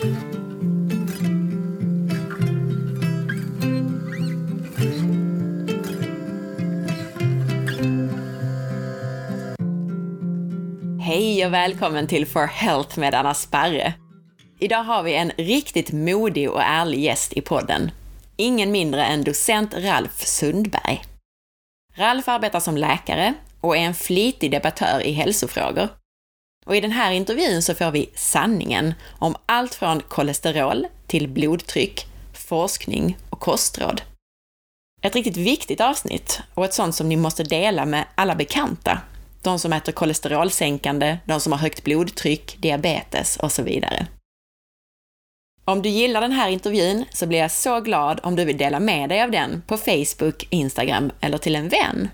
Hej och välkommen till For Health med Anna Sparre. Idag har vi en riktigt modig och ärlig gäst i podden. Ingen mindre än docent Ralf Sundberg. Ralf arbetar som läkare och är en flitig debattör i hälsofrågor. Och i den här intervjun så får vi sanningen om allt från kolesterol till blodtryck, forskning och kostråd. Ett riktigt viktigt avsnitt och ett sånt som ni måste dela med alla bekanta. De som äter kolesterolsänkande, de som har högt blodtryck, diabetes och så vidare. Om du gillar den här intervjun så blir jag så glad om du vill dela med dig av den på Facebook, Instagram eller till en vän.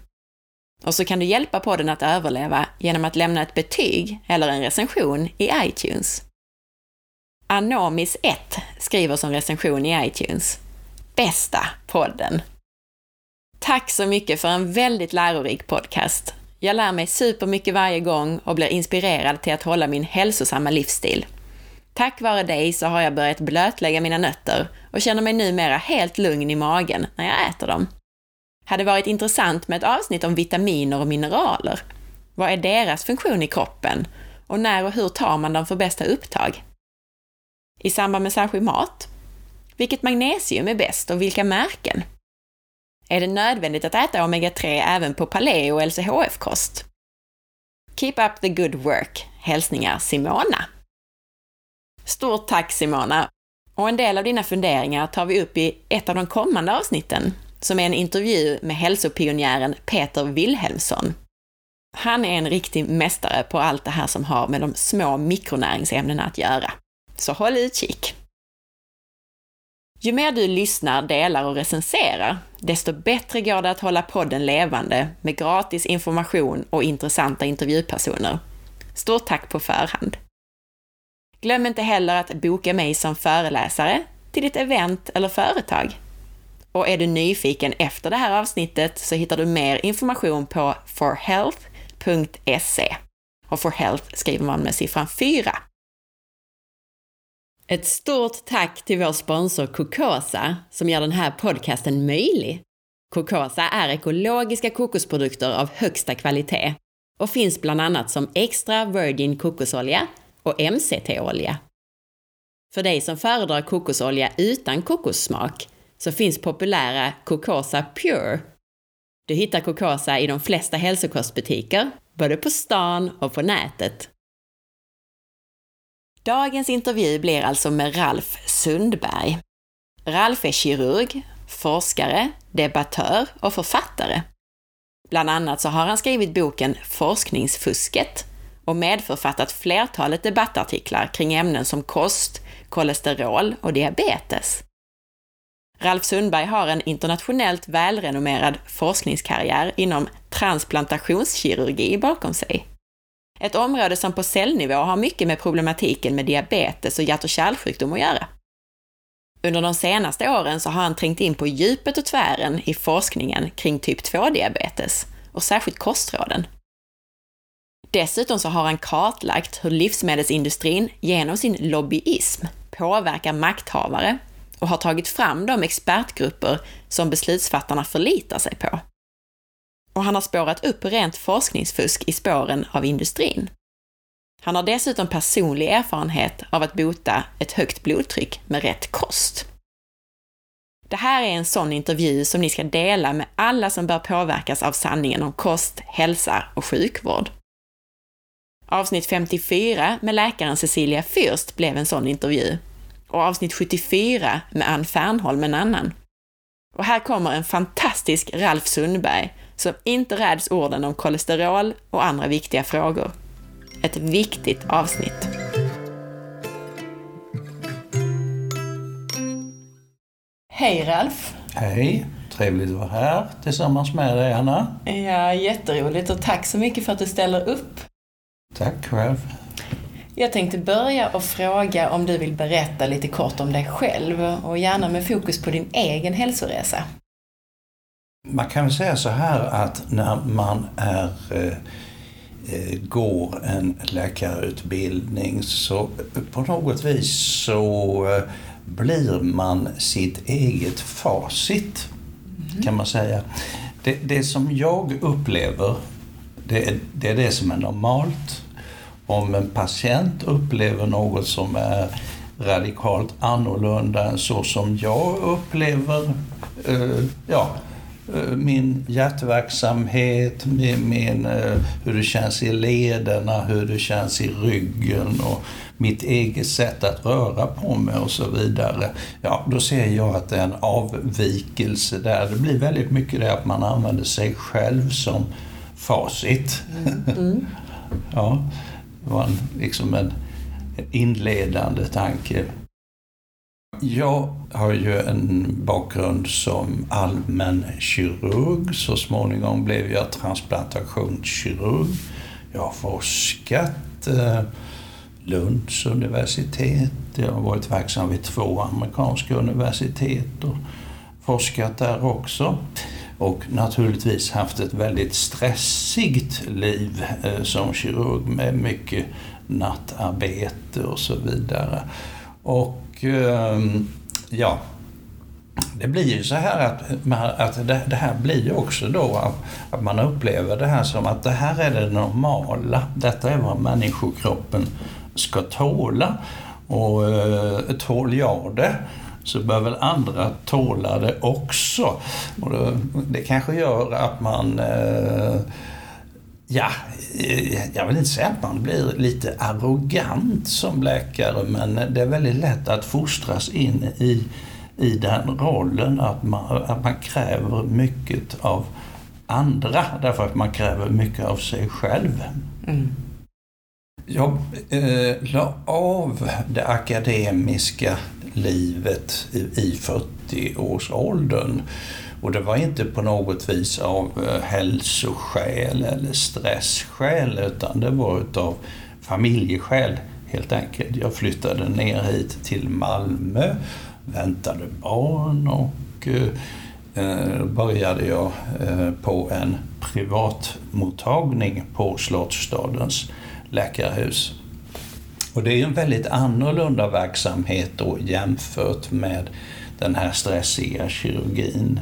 Och så kan du hjälpa podden att överleva genom att lämna ett betyg eller en recension i iTunes. Anomis1 skriver som recension i iTunes. Bästa podden! Tack så mycket för en väldigt lärorik podcast. Jag lär mig supermycket varje gång och blir inspirerad till att hålla min hälsosamma livsstil. Tack vare dig så har jag börjat blötlägga mina nötter och känner mig numera helt lugn i magen när jag äter dem. Hade varit intressant med ett avsnitt om vitaminer och mineraler. Vad är deras funktion i kroppen? Och när och hur tar man dem för bästa upptag? I samband med särskild mat? Vilket magnesium är bäst och vilka märken? Är det nödvändigt att äta omega-3 även på paleo och LCHF-kost? Keep up the good work! Hälsningar Simona. Stort tack Simona! Och en del av dina funderingar tar vi upp i ett av de kommande avsnitten, som är en intervju med hälsopionjären Peter Wilhelmsson. Han är en riktig mästare på allt det här som har med de små mikronäringsämnena att göra. Så håll utkik! Ju mer du lyssnar, delar och recenserar, desto bättre går det att hålla podden levande med gratis information och intressanta intervjupersoner. Stort tack på förhand! Glöm inte heller att boka mig som föreläsare till ditt event eller företag. Och är du nyfiken efter det här avsnittet så hittar du mer information på forhealth.se. Och for health skriver man med siffran 4. Ett stort tack till vår sponsor Cocosa som gör den här podcasten möjlig. Cocosa är ekologiska kokosprodukter av högsta kvalitet och finns bland annat som extra virgin kokosolja och MCT-olja. För dig som föredrar kokosolja utan kokossmak så finns populära Cocosa Pure. Du hittar Cocosa i de flesta hälsokostbutiker, både på stan och på nätet. Dagens intervju blir alltså med Ralf Sundberg. Ralf är kirurg, forskare, debattör och författare. Bland annat så har han skrivit boken Forskningsfusket och medförfattat flertalet debattartiklar kring ämnen som kost, kolesterol och diabetes. Ralf Sundberg har en internationellt välrenommerad forskningskarriär inom transplantationskirurgi bakom sig. Ett område som på cellnivå har mycket med problematiken med diabetes och hjärt och kärlsjukdom att göra. Under de senaste åren så har han trängt in på djupet och tvären i forskningen kring typ 2-diabetes och särskilt kostråden. Dessutom så har han kartlagt hur livsmedelsindustrin genom sin lobbyism påverkar makthavare och har tagit fram de expertgrupper som beslutsfattarna förlitar sig på. Och han har spårat upp rent forskningsfusk i spåren av industrin. Han har dessutom personlig erfarenhet av att bota ett högt blodtryck med rätt kost. Det här är en sån intervju som ni ska dela med alla som bör påverkas av sanningen om kost, hälsa och sjukvård. Avsnitt 54 med läkaren Cecilia Fürst blev en sån intervju och avsnitt 74 med Ann Fernholm en annan. Och här kommer en fantastisk Ralf Sundberg som inte räds orden om kolesterol och andra viktiga frågor. Ett viktigt avsnitt. Hej Ralf! Hej! Trevligt att vara här tillsammans med dig, Anna. Ja, jätteroligt och tack så mycket för att du ställer upp. Tack själv. Jag tänkte börja och fråga om du vill berätta lite kort om dig själv och gärna med fokus på din egen hälsoresa. Man kan väl säga så här att när man är eh, eh, går en läkarutbildning så på något vis så eh, blir man sitt eget facit, kan man säga. Det, det som jag upplever, det är, det är det som är normalt. Om en patient upplever något som är radikalt annorlunda än så som jag upplever eh, ja, eh, min hjärtverksamhet, min, min, eh, hur det känns i lederna, hur det känns i ryggen och mitt eget sätt att röra på mig och så vidare. Ja, då ser jag att det är en avvikelse där. Det blir väldigt mycket det att man använder sig själv som facit. Mm. Mm. ja, det var en, liksom en inledande tanke. Jag har ju en bakgrund som allmän kirurg. Så småningom blev jag transplantationskirurg. Jag har forskat. Eh, Lunds universitet. Jag har varit verksam vid två amerikanska universitet och forskat där också. Och naturligtvis haft ett väldigt stressigt liv eh, som kirurg med mycket nattarbete och så vidare. Och ehm, ja, det blir ju så här att, man, att det, det, här blir ju också då att man upplever det här som att det här är det normala. Detta är vad människokroppen ska tåla. Och eh, tål jag det så bör väl andra tåla det också. Och det, det kanske gör att man eh, Ja, eh, jag vill inte säga att man blir lite arrogant som läkare men det är väldigt lätt att fostras in i, i den rollen att man, att man kräver mycket av andra därför att man kräver mycket av sig själv. Mm. Jag eh, la av det akademiska livet i, i 40-årsåldern. Och det var inte på något vis av eh, hälsoskäl eller stressskäl utan det var utav familjeskäl helt enkelt. Jag flyttade ner hit till Malmö, väntade barn och eh, eh började jag eh, på en privatmottagning på Slottsstadens läkarhus. Och det är en väldigt annorlunda verksamhet då jämfört med den här stressiga kirurgin,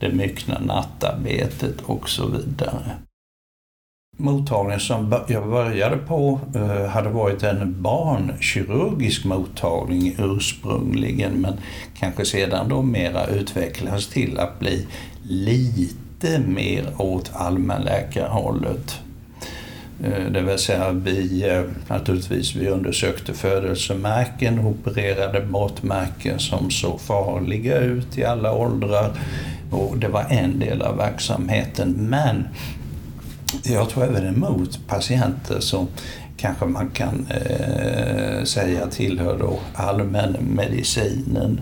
det myckna nattarbetet och så vidare. Mottagningen som jag började på eh, hade varit en barnkirurgisk mottagning ursprungligen men kanske sedan då mera utvecklats till att bli lite mer åt allmänläkarhållet. Eh, det vill säga vi, eh, naturligtvis, vi undersökte födelsemärken, opererade bort märken som såg farliga ut i alla åldrar. Och det var en del av verksamheten. Men jag tror även emot patienter som kanske man kan eh, säga tillhör då allmänmedicinen.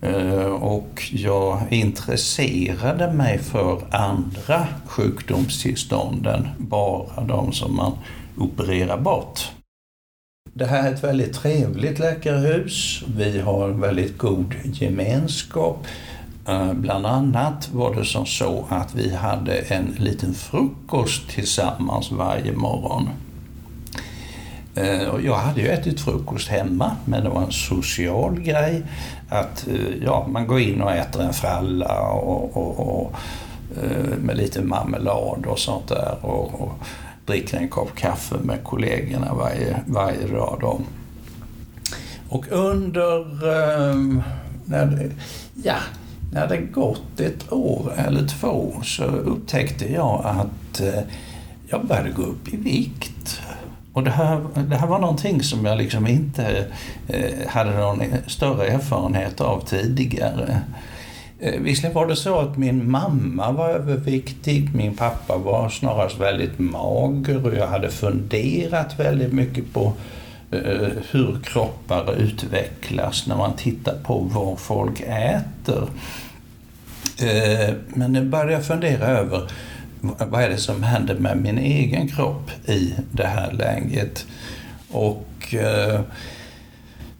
Eh, och jag intresserade mig för andra sjukdomstillstånd än bara de som man opererar bort. Det här är ett väldigt trevligt läkarhus. Vi har en väldigt god gemenskap. Eh, bland annat var det som så att vi hade en liten frukost tillsammans varje morgon. Eh, jag hade ju ätit frukost hemma, men det var en social grej. Att eh, ja, man går in och äter en fralla och, och, och eh, med lite marmelad och sånt där. Och, och dricker en kopp kaffe med kollegorna varje, varje dag. Då. Och under... Ehm, när det, ja, när det gått ett år eller två så upptäckte jag att eh, jag började gå upp i vikt. Och det här, det här var någonting som jag liksom inte eh, hade någon större erfarenhet av tidigare. Eh, visserligen var det så att min mamma var överviktig, min pappa var snarast väldigt mager och jag hade funderat väldigt mycket på eh, hur kroppar utvecklas när man tittar på vad folk äter. Eh, men nu började jag fundera över vad är det som händer med min egen kropp i det här läget? Och eh,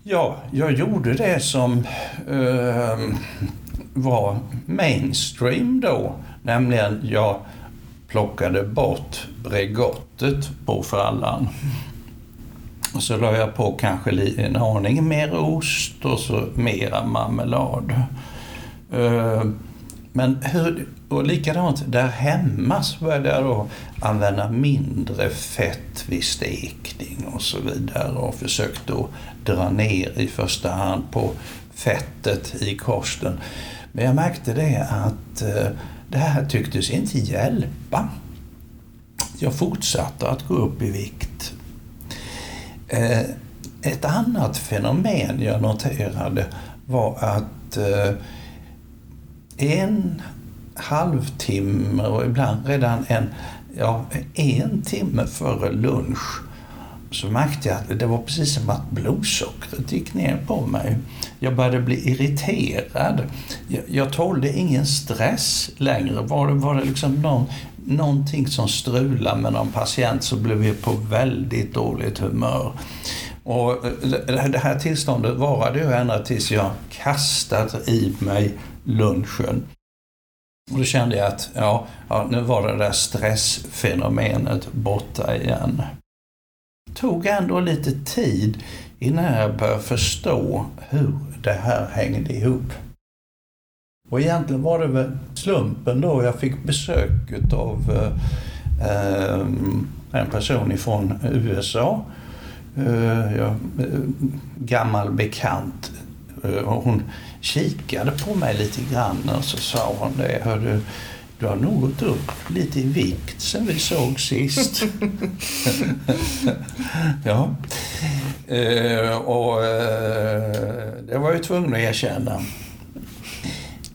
ja, jag gjorde det som eh, var mainstream då, nämligen jag plockade bort Bregottet på frallan. Och så la jag på kanske en aning mer ost och så mera marmelad. Eh, men hur, och likadant där hemma så började jag då använda mindre fett vid stekning och så vidare och försökte då dra ner i första hand på fettet i kosten. Men jag märkte det att eh, det här tycktes inte hjälpa. Jag fortsatte att gå upp i vikt. Eh, ett annat fenomen jag noterade var att eh, en halvtimme och ibland redan en, ja, en timme före lunch så märkte jag att det var precis som att blodsockret gick ner på mig. Jag började bli irriterad. Jag, jag tålde ingen stress längre. Var det, var det liksom någon, någonting som strulade med någon patient så blev jag på väldigt dåligt humör. Och eh, det här tillståndet varade ju ända tills jag kastade i mig lunchen. Och då kände jag att ja, ja, nu var det där stressfenomenet borta igen. Det tog ändå lite tid innan jag började förstå hur det här hängde ihop. Och egentligen var det väl slumpen då jag fick besök av eh, en person ifrån USA. Eh, eh, gammal bekant. Eh, hon kikade på mig lite grann och så sa hon det. Hör du har nog gått upp lite i vikt sen vi såg sist. ja. Eh, och eh, det var jag tvungen att erkänna.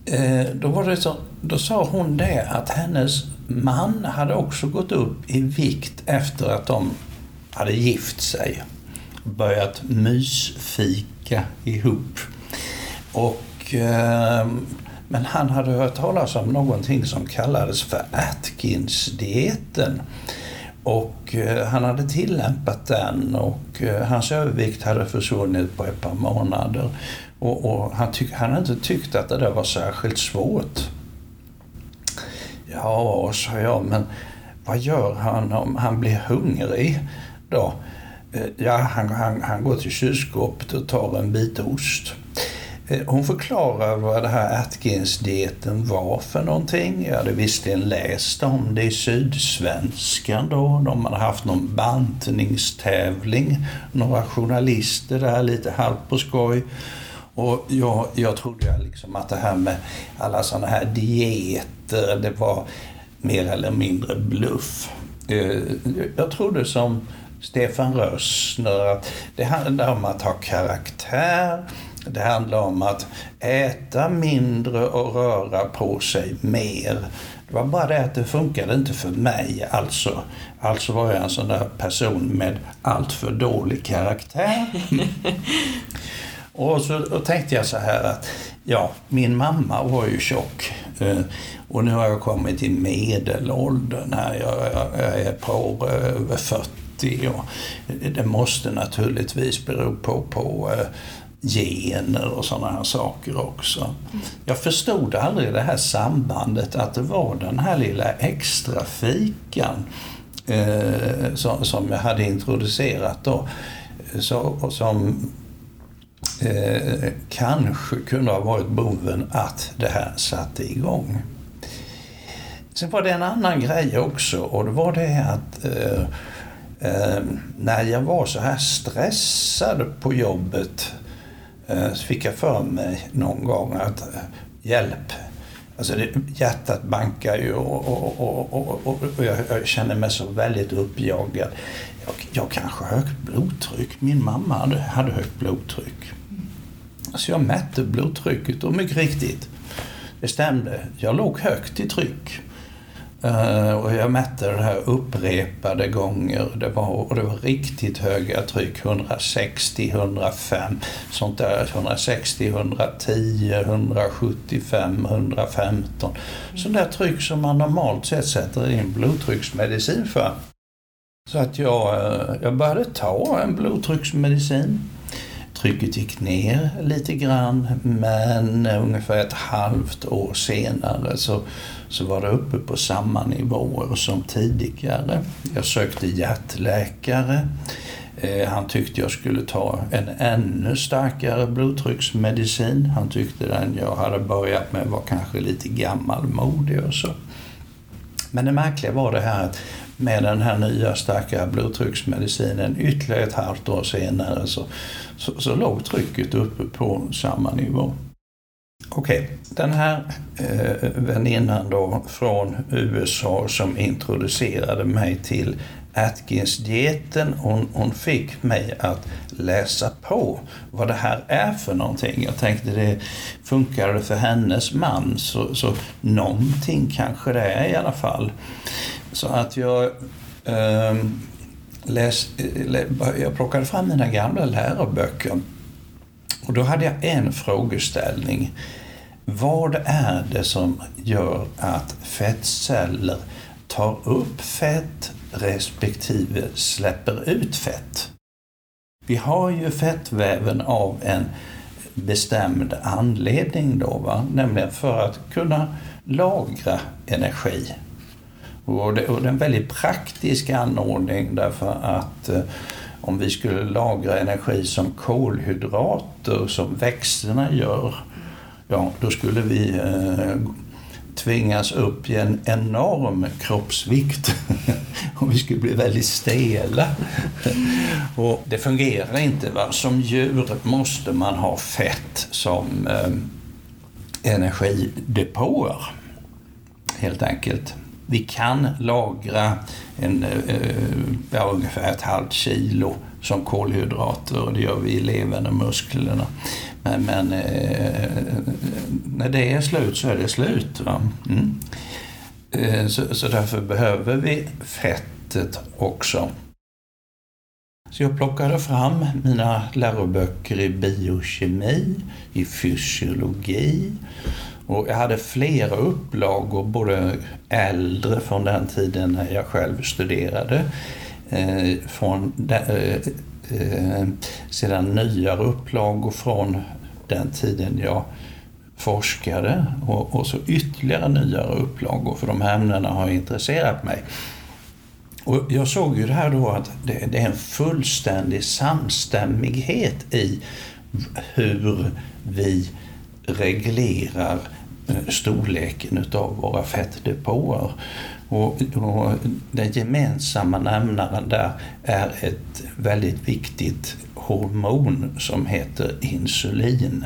Eh, då, var det så, då sa hon det att hennes man hade också gått upp i vikt efter att de hade gift sig. Börjat mysfika ihop. Och eh, men han hade hört talas om någonting som kallades för Atkins-dieten. Och eh, han hade tillämpat den och eh, hans övervikt hade försvunnit på ett par månader. Och, och han, tyck, han hade inte tyckt att det där var särskilt svårt. Ja, sa jag, men vad gör han om han blir hungrig då? Eh, ja, han, han, han går till kylskåpet och tar en bit ost. Eh, hon förklarar vad det här Atkins-dieten var för någonting. Jag hade visserligen läst om det i Sydsvenskan då. De hade haft någon bantningstävling. Några journalister där lite halvt på skoj. Och jag, jag trodde liksom att det här med alla sådana här dieter, det var mer eller mindre bluff. Eh, jag trodde som Stefan Rössner att det handlar om att ha karaktär, det handlar om att äta mindre och röra på sig mer. Det var bara det att det funkade inte för mig. Alltså, alltså var jag en sån där person med allt för dålig karaktär. och så och tänkte jag så här att ja, min mamma var ju tjock. Eh, och nu har jag kommit i medelåldern här. Jag, jag, jag är ett par år över 40. Och det måste naturligtvis bero på, på eh, gener och sådana här saker också. Jag förstod aldrig det här sambandet att det var den här lilla extra fikan eh, som, som jag hade introducerat då. Så, som eh, kanske kunde ha varit boven att det här satte igång. Sen var det en annan grej också och det var det att eh, eh när jag var så här stressad på jobbet Eh, så fick jag för mig någon gång att eh, hjälp, alltså det, hjärtat bankar ju och, och, och, och jag, jag, känner mig så väldigt uppjagad. Jag, jag kanske har högt blodtryck. Min mamma hade, hade högt blodtryck. Så jag mätte blodtrycket och mycket riktigt, det stämde. Jag låg högt i tryck. Uh, och jag mätte det här upprepade gånger. Det var, och det var riktigt höga tryck. 160, 105, sånt där. 160, 110, 175, 115. Sånt där tryck som man normalt sett sätter in blodtrycksmedicin för. Så att jag, eh, jag började ta en blodtrycksmedicin. Trycket gick ner lite grann men eh, ungefär ett halvt år senare så, så var det uppe på samma nivåer som tidigare. Jag sökte hjärtläkare. Eh, han tyckte jag skulle ta en ännu starkare blodtrycksmedicin. Han tyckte den jag hade börjat med var kanske lite gammalmodig och så. Men det märkliga var det här att med den här nya starka blodtrycksmedicinen ytterligare ett halvt år senare så, så, så låg trycket uppe på samma nivå. Okej, okay. den här eh, väninnan då från USA som introducerade mig till Atkins-dieten, hon, hon fick mig att läsa på vad det här är för någonting. Jag tänkte det funkade för hennes man, så, så någonting kanske det är i alla fall. Så att jag eh, läs, jag plockade fram mina gamla läroböcker och då hade jag en frågeställning. Vad är det som gör att fettceller tar upp fett respektive släpper ut fett? Vi har ju fettväven av en bestämd anledning då, va? nämligen för att kunna lagra energi. Och det, och det är en väldigt praktisk anordning därför att eh, om vi skulle lagra energi som kolhydrater som växterna gör, ja då skulle vi eh, tvingas upp i en enorm kroppsvikt och vi skulle bli väldigt stela. och det fungerar inte. Va? Som djur måste man ha fett som eh, energidepåer, helt enkelt. Vi kan lagra en, eh, ja, ungefär ett halvt kilo som kolhydrater och det gör vi i levern och musklerna. Men, men eh, när det är slut så är det slut. Mm. Eh, så, så därför behöver vi fettet också. Så jag plockade fram mina läroböcker i biokemi, i fysiologi och jag hade flera upplagor, både äldre från den tiden när jag själv studerade, eh, från de, eh, eh, sedan nyare upplagor från den tiden jag forskade och, och så ytterligare nyare upplagor, för de här ämnena har intresserat mig. Och jag såg ju det här då att det, det är en fullständig samstämmighet i hur vi reglerar Eh, Eh, storleken utav våra fettdepåer. Och, och den gemensamma nämnaren där är ett väldigt viktigt hormon som heter insulin.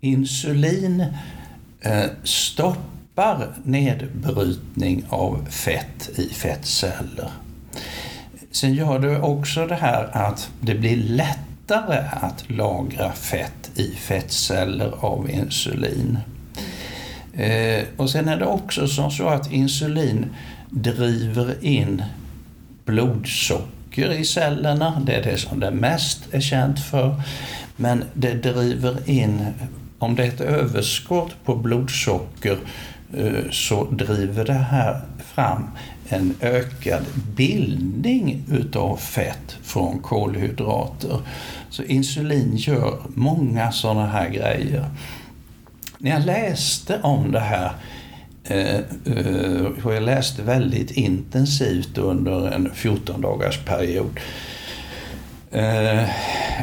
Insulin eh, stoppar nedbrytning av fett i fettceller. Sen gör det också det här att det blir lättare att lagra fett i fettceller av insulin. Eh, och sen är det också som så att insulin driver in blodsocker i cellerna. Det är det som det mest är känt för. Men det driver in, om det är ett överskott på blodsocker eh, så driver det här fram en ökad bildning utav fett från kolhydrater. Så insulin gör många sådana här grejer. När jag läste om det här, eh, eh och jag läste väldigt intensivt under en 14 dagars period, eh,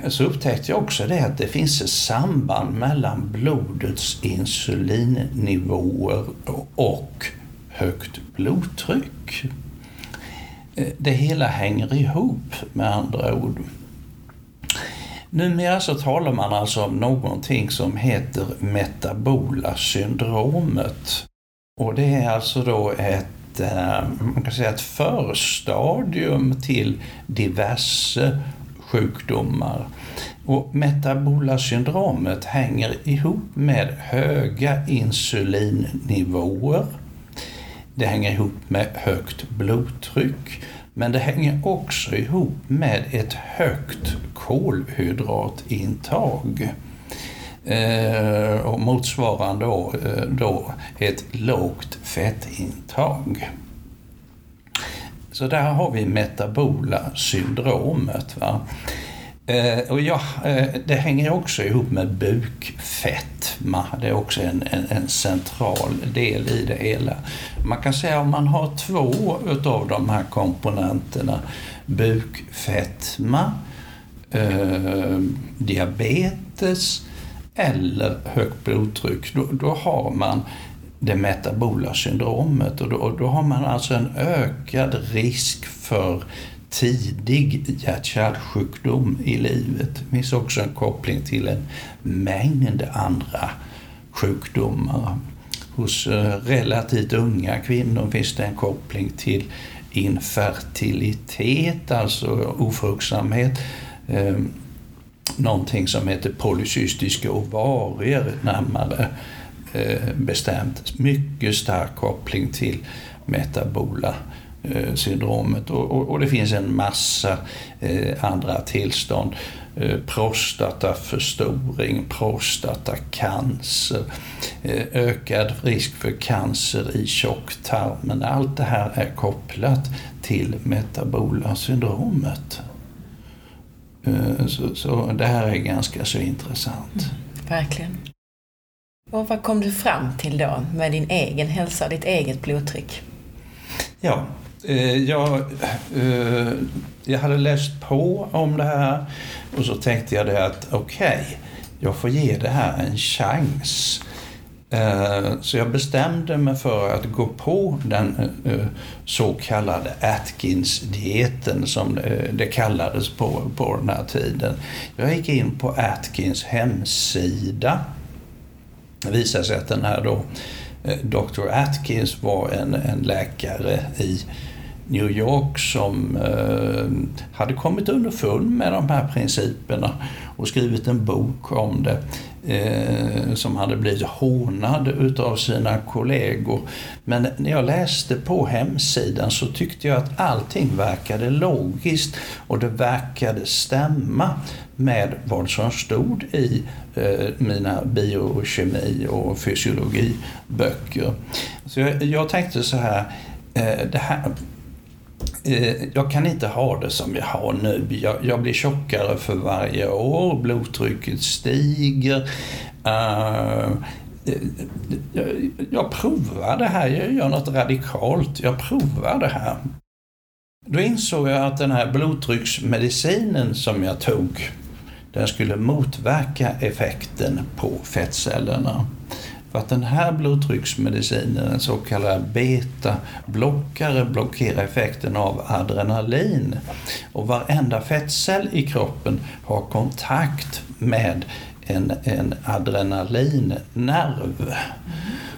så upptäckte jag också det att det finns ett samband mellan blodets insulinnivåer och högt blodtryck. Eh, det hela hänger ihop med andra ord. Numera så talar man alltså om någonting som heter metabola syndromet. Och det är alltså då ett, eh, man kan säga ett förstadium till diverse sjukdomar. Och metabola syndromet hänger ihop med höga insulinnivåer. Det hänger ihop med högt blodtryck men det hänger också ihop med ett högt kolhydratintag. Eh, och motsvarande då, eh, då ett lågt fettintag. Så där har vi metabola syndromet. Va? Eh, och ja, eh, det hänger också ihop med bukfetma. Det är också en, en, en, central del i det hela. Man kan säga om man har två utav de här komponenterna, bukfetma, eh, diabetes eller högt blodtryck, då, då har man det metabola syndromet och då, då har man alltså en ökad risk för tidig hjärt-kärlsjukdom i livet. Det finns också en koppling till en mängd andra sjukdomar. Hos eh, relativt unga kvinnor finns det en koppling till infertilitet, alltså ofruktsamhet. Ehm, någonting som heter polycystiska ovarier närmare eh, bestämt. Mycket stark koppling till metabola syndromet och, och, och, det finns en massa eh, andra tillstånd. Eh, prostataförstoring, prostatacancer, eh, ökad risk för cancer i tjocktarmen. Allt det här är kopplat till metabola syndromet. Eh, så, så, det här är ganska så intressant. Mm, verkligen. Och vad kom du fram till då med din egen hälsa, ditt eget blodtryck? Ja, Eh, Eh, jag, eh, jag hade läst på om det här och så tänkte jag det att okej, okay, jag får ge det här en chans. Eh, så jag bestämde mig för att gå på den så kallade Atkins-dieten som det kallades på, på den här tiden. Jag gick in på Atkins hemsida. Det visade sig att den här då Dr. Atkins var en, en läkare i New York som eh, hade kommit underfund med de här principerna och skrivit en bok om det eh, som hade blivit hånad utav sina kollegor. Men när jag läste på hemsidan så tyckte jag att allting verkade logiskt och det verkade stämma med vad som stod i eh, mina biokemi och fysiologiböcker. Så jag, jag tänkte så här, eh, det här Eh, jag kan inte ha det som jag har nu. Jag, jag blir tjockare för varje år, blodtrycket stiger. Uh, jag, jag provar det här, jag gör något radikalt. Jag provar det här. Då insåg jag att den här blodtrycksmedicinen som jag tog, den skulle motverka effekten på fettcellerna. För att den här blodtrycksmedicinen, en så kallad beta-blockare, blockerar effekten av adrenalin. Och varenda fettcell i kroppen har kontakt med en, en adrenalinnerv.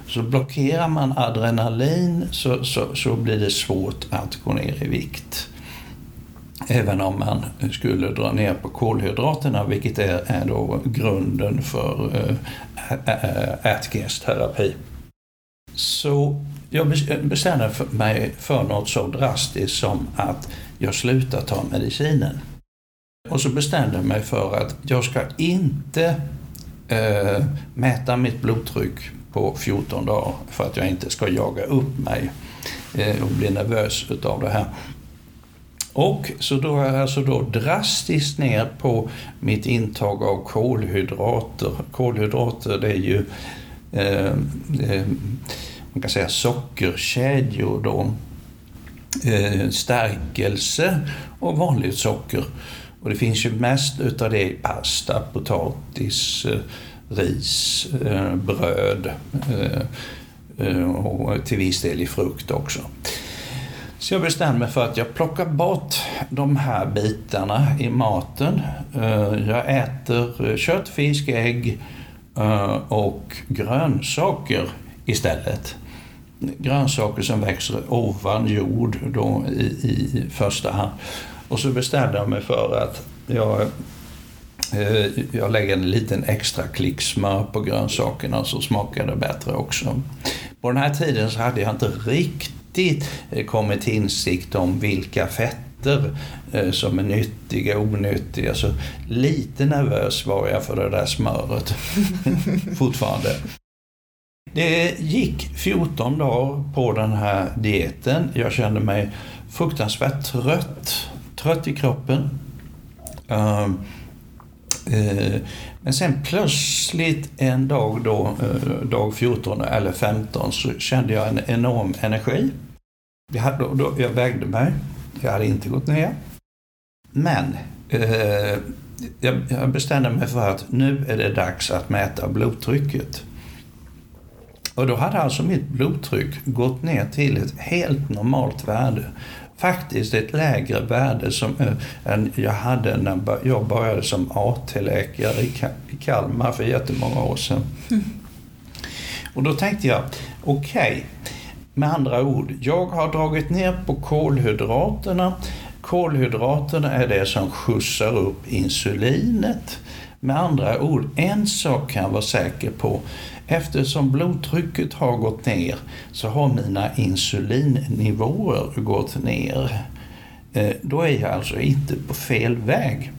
Så blockerar man adrenalin så, så, så blir det svårt att gå ner i vikt. Även om man skulle dra ner på kolhydraterna, vilket är, är då grunden för eh, äh, Atkins terapi. Så jag bestämde mig för något så drastiskt som att jag slutar ta medicinen. Och så bestämde jag mig för att jag ska inte äh, mäta mitt blodtryck på 14 dagar för att jag inte ska jaga upp mig äh, och bli nervös utav det här. Och så drog jag alltså då drastiskt ner på mitt intag av kolhydrater. Kolhydrater det är ju eh, eh, man kan säga sockerkedjor då. Eh, stärkelse och vanligt socker. Och det finns ju mest utav det i pasta, potatis, eh, ris, eh, bröd eh, eh och till viss del i frukt också. Så jag bestämde mig för att jag plockar bort de här bitarna i maten. Eh, jag äter eh, kött, fisk, ägg eh, och grönsaker istället. Grönsaker som växer ovan jord då i, i första hand. Och så bestämde jag mig för att jag, jag lägger en liten extra klick smör på grönsakerna så smakar det bättre också. På den här tiden så hade jag inte riktigt riktigt eh, kommer kommit till insikt om vilka fetter eh, som är nyttiga och onyttiga. Så lite nervös var jag för det där smöret fortfarande. Det gick 14 dagar på den här dieten. Jag kände mig fruktansvärt trött. Trött i kroppen. Ehm, eh, men sen plötsligt en dag då, dag 14 eller 15, så kände jag en enorm energi. Jag, hade, då, jag vägde mig, jag hade inte gått ner. Men eh, jag bestämde mig för att nu är det dags att mäta blodtrycket. Och då hade alltså mitt blodtryck gått ner till ett helt normalt värde. Faktiskt ett lägre värde som, äh, än jag hade när jag började som AT-läkare i Kalmar för jättemånga år sedan. Mm. Och då tänkte jag, okej, okay, med andra ord, jag har dragit ner på kolhydraterna. Kolhydraterna är det som skjutsar upp insulinet. Med andra ord, en sak kan jag vara säker på. Eftersom blodtrycket har gått ner så har mina insulinnivåer gått ner. Eh, då är jag alltså inte på fel väg.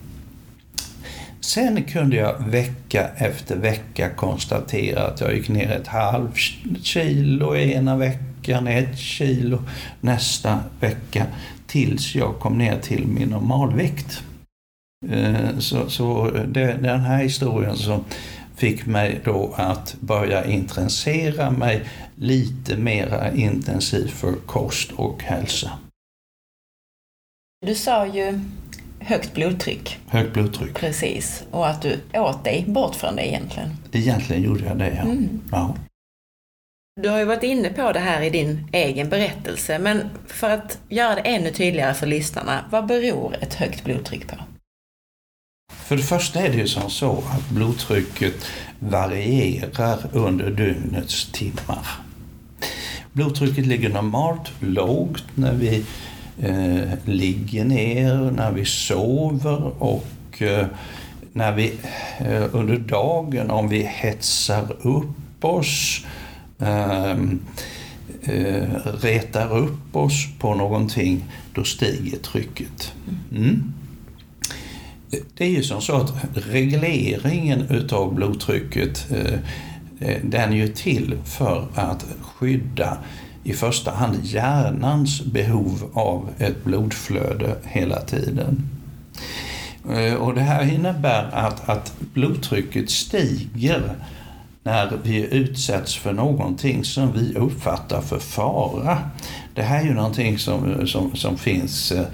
Sen kunde jag vecka efter vecka konstatera att jag gick ner ett halvt kilo ena veckan, ett kilo nästa vecka, tills jag kom ner till min normalvikt. Eh, så, så det, den här historien som fick mig då att börja intressera mig lite mera intensivt för kost och hälsa. Du sa ju högt blodtryck. Högt blodtryck. Precis, och att du åt dig bort från det egentligen. Egentligen gjorde jag det, ja. Mm. ja. Du har ju varit inne på det här i din egen berättelse, men för att göra det ännu tydligare för lyssnarna, vad beror ett högt blodtryck på? För det första är det ju som så att blodtrycket varierar under dygnets timmar. Blodtrycket ligger normalt lågt när vi eh, ligger ner, när vi sover och eh, när vi eh, under dagen, om vi hetsar upp oss, eh, retar upp oss på någonting, då stiger trycket. Mm. Det är ju som så att regleringen utav blodtrycket eh, eh, den är ju till för att skydda i första hand hjärnans behov av ett blodflöde hela tiden. Eh, och det här innebär att, att blodtrycket stiger när vi utsätts för någonting som vi uppfattar för fara. Det här är ju någonting som, som, som finns eh,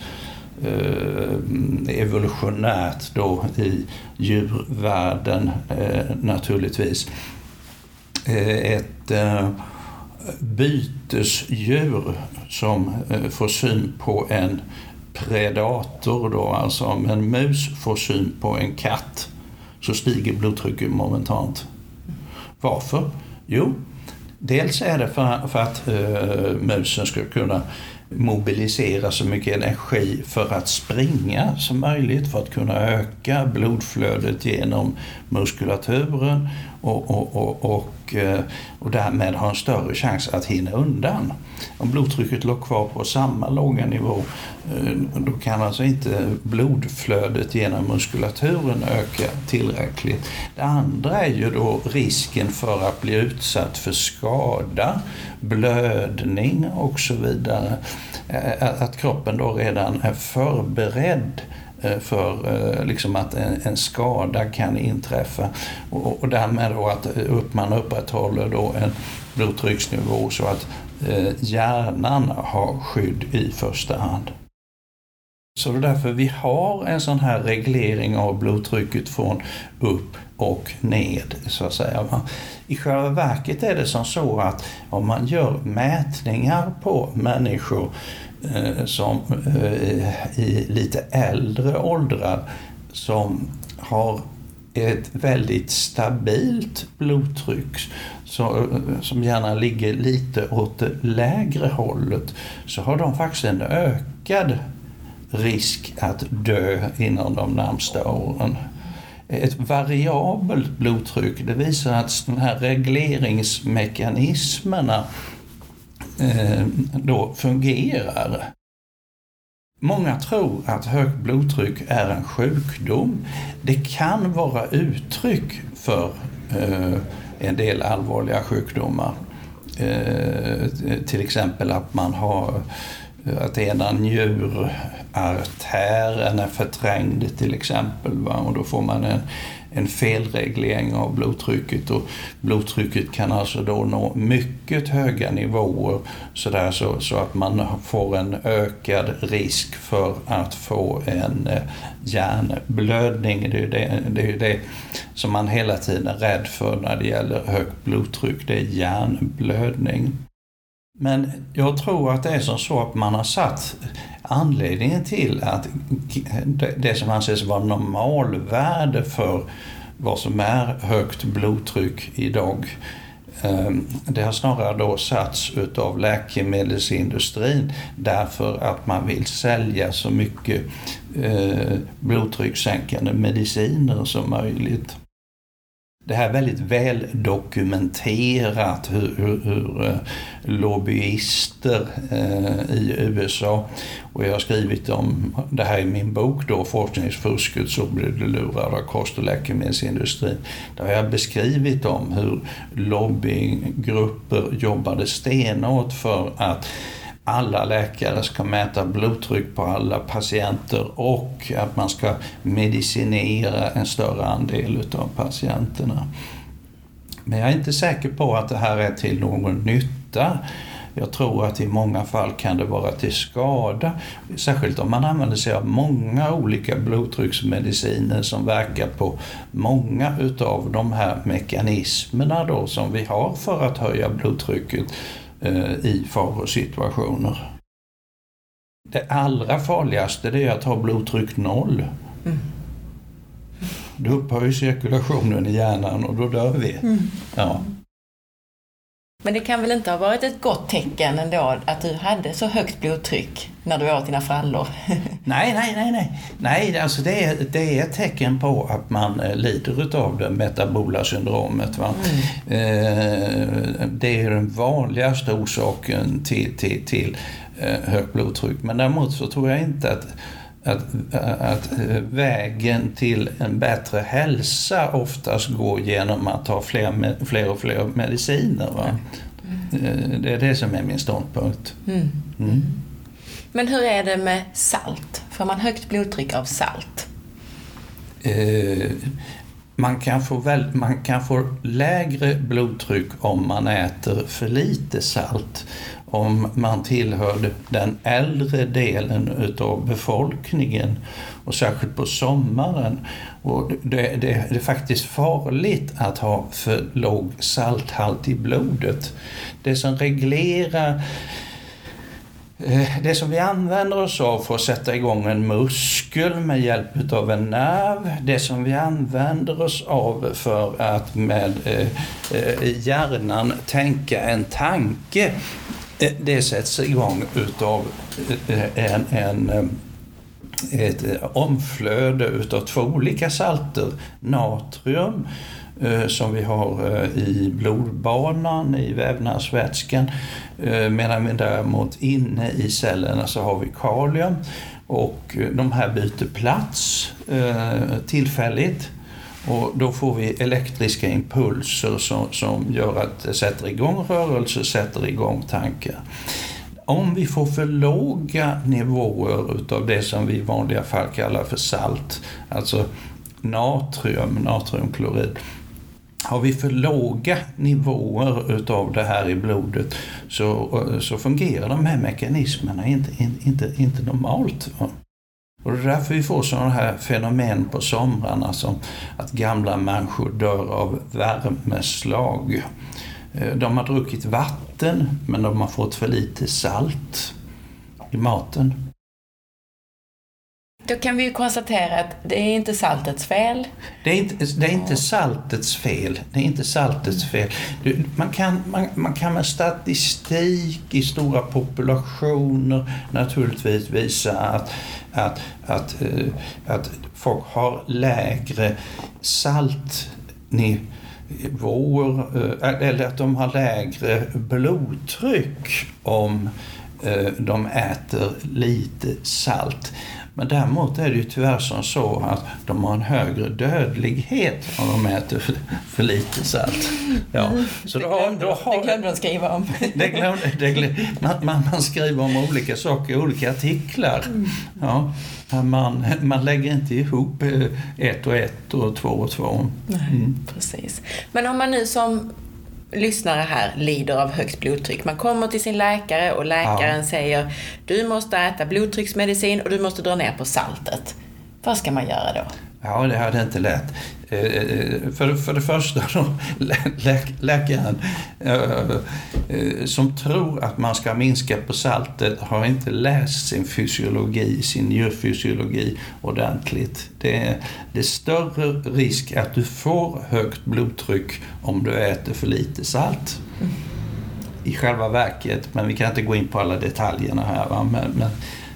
eh, evolutionärt då i djurvärlden eh, naturligtvis. Eh, ett eh, bytesdjur som eh, får syn på en predator då, alltså om en mus får syn på en katt så stiger blodtrycket momentant. Varför? Jo, dels är det för, för att uh, musen ska kunna mobilisera så mycket energi för att springa som möjligt för att kunna öka blodflödet genom muskulaturen och, och, och, och, och, eh, och därmed har en större chans att hinna undan. Om blodtrycket låg kvar på samma låga nivå eh, då kan alltså inte blodflödet genom muskulaturen öka tillräckligt. Det andra är ju då risken för att bli utsatt för skada, blödning och så vidare. Eh, att kroppen då redan är förberedd Eh, för eh, liksom att en, skada kan inträffa och, och därmed då att eh, upp, man upprätthåller då en blodtrycksnivå så att eh, hjärnan har skydd i första hand. Så det är därför vi har en sån här reglering av blodtrycket från upp och ned, så att säga. I själva verket är det som så att om man gör mätningar på människor Eh, Eh, som eh, i lite äldre åldrar som har ett väldigt stabilt blodtryck som gärna ligger lite åt det lägre hållet så har de faktiskt en ökad risk att dö inom de närmsta åren. Ett variabelt blodtryck det visar att de här regleringsmekanismerna Eh, då fungerar. Många tror att högt blodtryck är en sjukdom. Det kan vara uttryck för eh, en del allvarliga sjukdomar. Eh, till exempel att man har att ena njurartären är förträngd till exempel. Va? Och då får man en, en felreglering av blodtrycket och blodtrycket kan alltså då nå mycket höga nivåer så, där, så, så att man får en ökad risk för att få en eh, hjärnblödning. Det är ju det, det, är det som man hela tiden är rädd för när det gäller högt blodtryck, det är hjärnblödning. Men jag tror att det är som så att man har satt anledningen till att det som anses vara normalvärde för vad som är högt blodtryck idag ehm, det har snarare då satts utav läkemedelsindustrin därför att man vill sälja så mycket eh, blodtryckssänkande mediciner som möjligt det här är väldigt väl dokumenterat hur, hur, hur eh, lobbyister eh, i USA, och jag har skrivit om det här i min bok då, Forskningsfusket så blir du lurad av kost och läkemedelsindustrin. Där har jag beskrivit om hur lobbygrupper jobbade stenhårt för att alla läkare ska mäta blodtryck på alla patienter och att man ska medicinera en större andel utav patienterna. Men jag är inte säker på att det här är till någon nytta. Jag tror att i många fall kan det vara till skada. Särskilt om man använder sig av många olika blodtrycksmediciner som verkar på många utav de här mekanismerna då som vi har för att höja blodtrycket i farosituationer. Det allra farligaste är att ha blodtryck noll. Mm. Då upphör ju cirkulationen i hjärnan och då dör vi. Mm. Ja. Men det kan väl inte ha varit ett gott tecken ändå att du hade så högt blodtryck när du åt dina frallor? nej, nej, nej, nej. Nej, alltså det är, det är ett tecken på att man eh, lider av det metabola syndromet. Va? Mm. Eh, det är den vanligaste orsaken till, till, till eh, högt blodtryck. Men däremot så tror jag inte att att, att vägen till en bättre hälsa oftast går genom att ta fler, fler och fler mediciner. Va? Mm. Det är det som är min ståndpunkt. Mm. Mm. Men hur är det med salt? Får man högt blodtryck av salt? Eh, man, kan få väl, man kan få lägre blodtryck om man äter för lite salt om man tillhörde den äldre delen utav befolkningen och särskilt på sommaren. Och det, det, det är faktiskt farligt att ha för låg salthalt i blodet. Det som reglerar eh, det som vi använder oss av för att sätta igång en muskel med hjälp av en nerv, det som vi använder oss av för att med eh, eh, hjärnan tänka en tanke, Eh, det sätts igång utav eh, en, en, eh, ett omflöde utav två olika salter. Natrium som vi har i blodbanan, i vävnadsvätskan. Medan vi däremot inne i cellerna så har vi kalium. Och de här byter plats tillfälligt och då får vi elektriska impulser som, som gör att det sätter igång rörelse, sätter igång tankar. Om vi får för låga nivåer utav det som vi i vanliga fall kallar för salt, alltså natrium, natriumklorid, har vi för låga nivåer utav det här i blodet så, så fungerar de här mekanismerna inte, inte, inte normalt. Och det är därför vi får sådana här fenomen på somrarna som att gamla människor dör av värmeslag. Eh, de har druckit vatten men de har fått för lite salt i maten. Då kan vi ju konstatera att det är inte saltets fel. Det är inte, det är inte saltets fel. Det är inte saltets fel. Man kan, man, man kan med statistik i stora populationer naturligtvis visa att, att, att, eh, att folk har lägre saltnivåer eh, eller att de har lägre blodtryck om eh, de äter lite salt. Men däremot är det ju tyvärr som så att de har en högre dödlighet om de äter för, för lite salt. Ja. Så det, glömde, då har, det glömde de skriva om. det glömde, det glömde, man, man skriver om olika saker i olika artiklar. Ja, men man, man lägger inte ihop eh, ett och ett och två och två. Nej, precis. Men om man nu som lyssnare här lider av högt blodtryck. Man kommer till sin läkare och läkaren säger du måste äta blodtrycksmedicin och du måste dra ner på saltet. Vad ska man göra då? Ja, det hade inte lätt. Eh, eh, för, för det första, då, lä, läkaren eh, som tror att man ska minska på saltet har inte läst sin fysiologi, sin njurfysiologi ordentligt. Det är, det är större risk att du får högt blodtryck om du äter för lite salt. I själva verket, men vi kan inte gå in på alla detaljerna här. Va? Men, men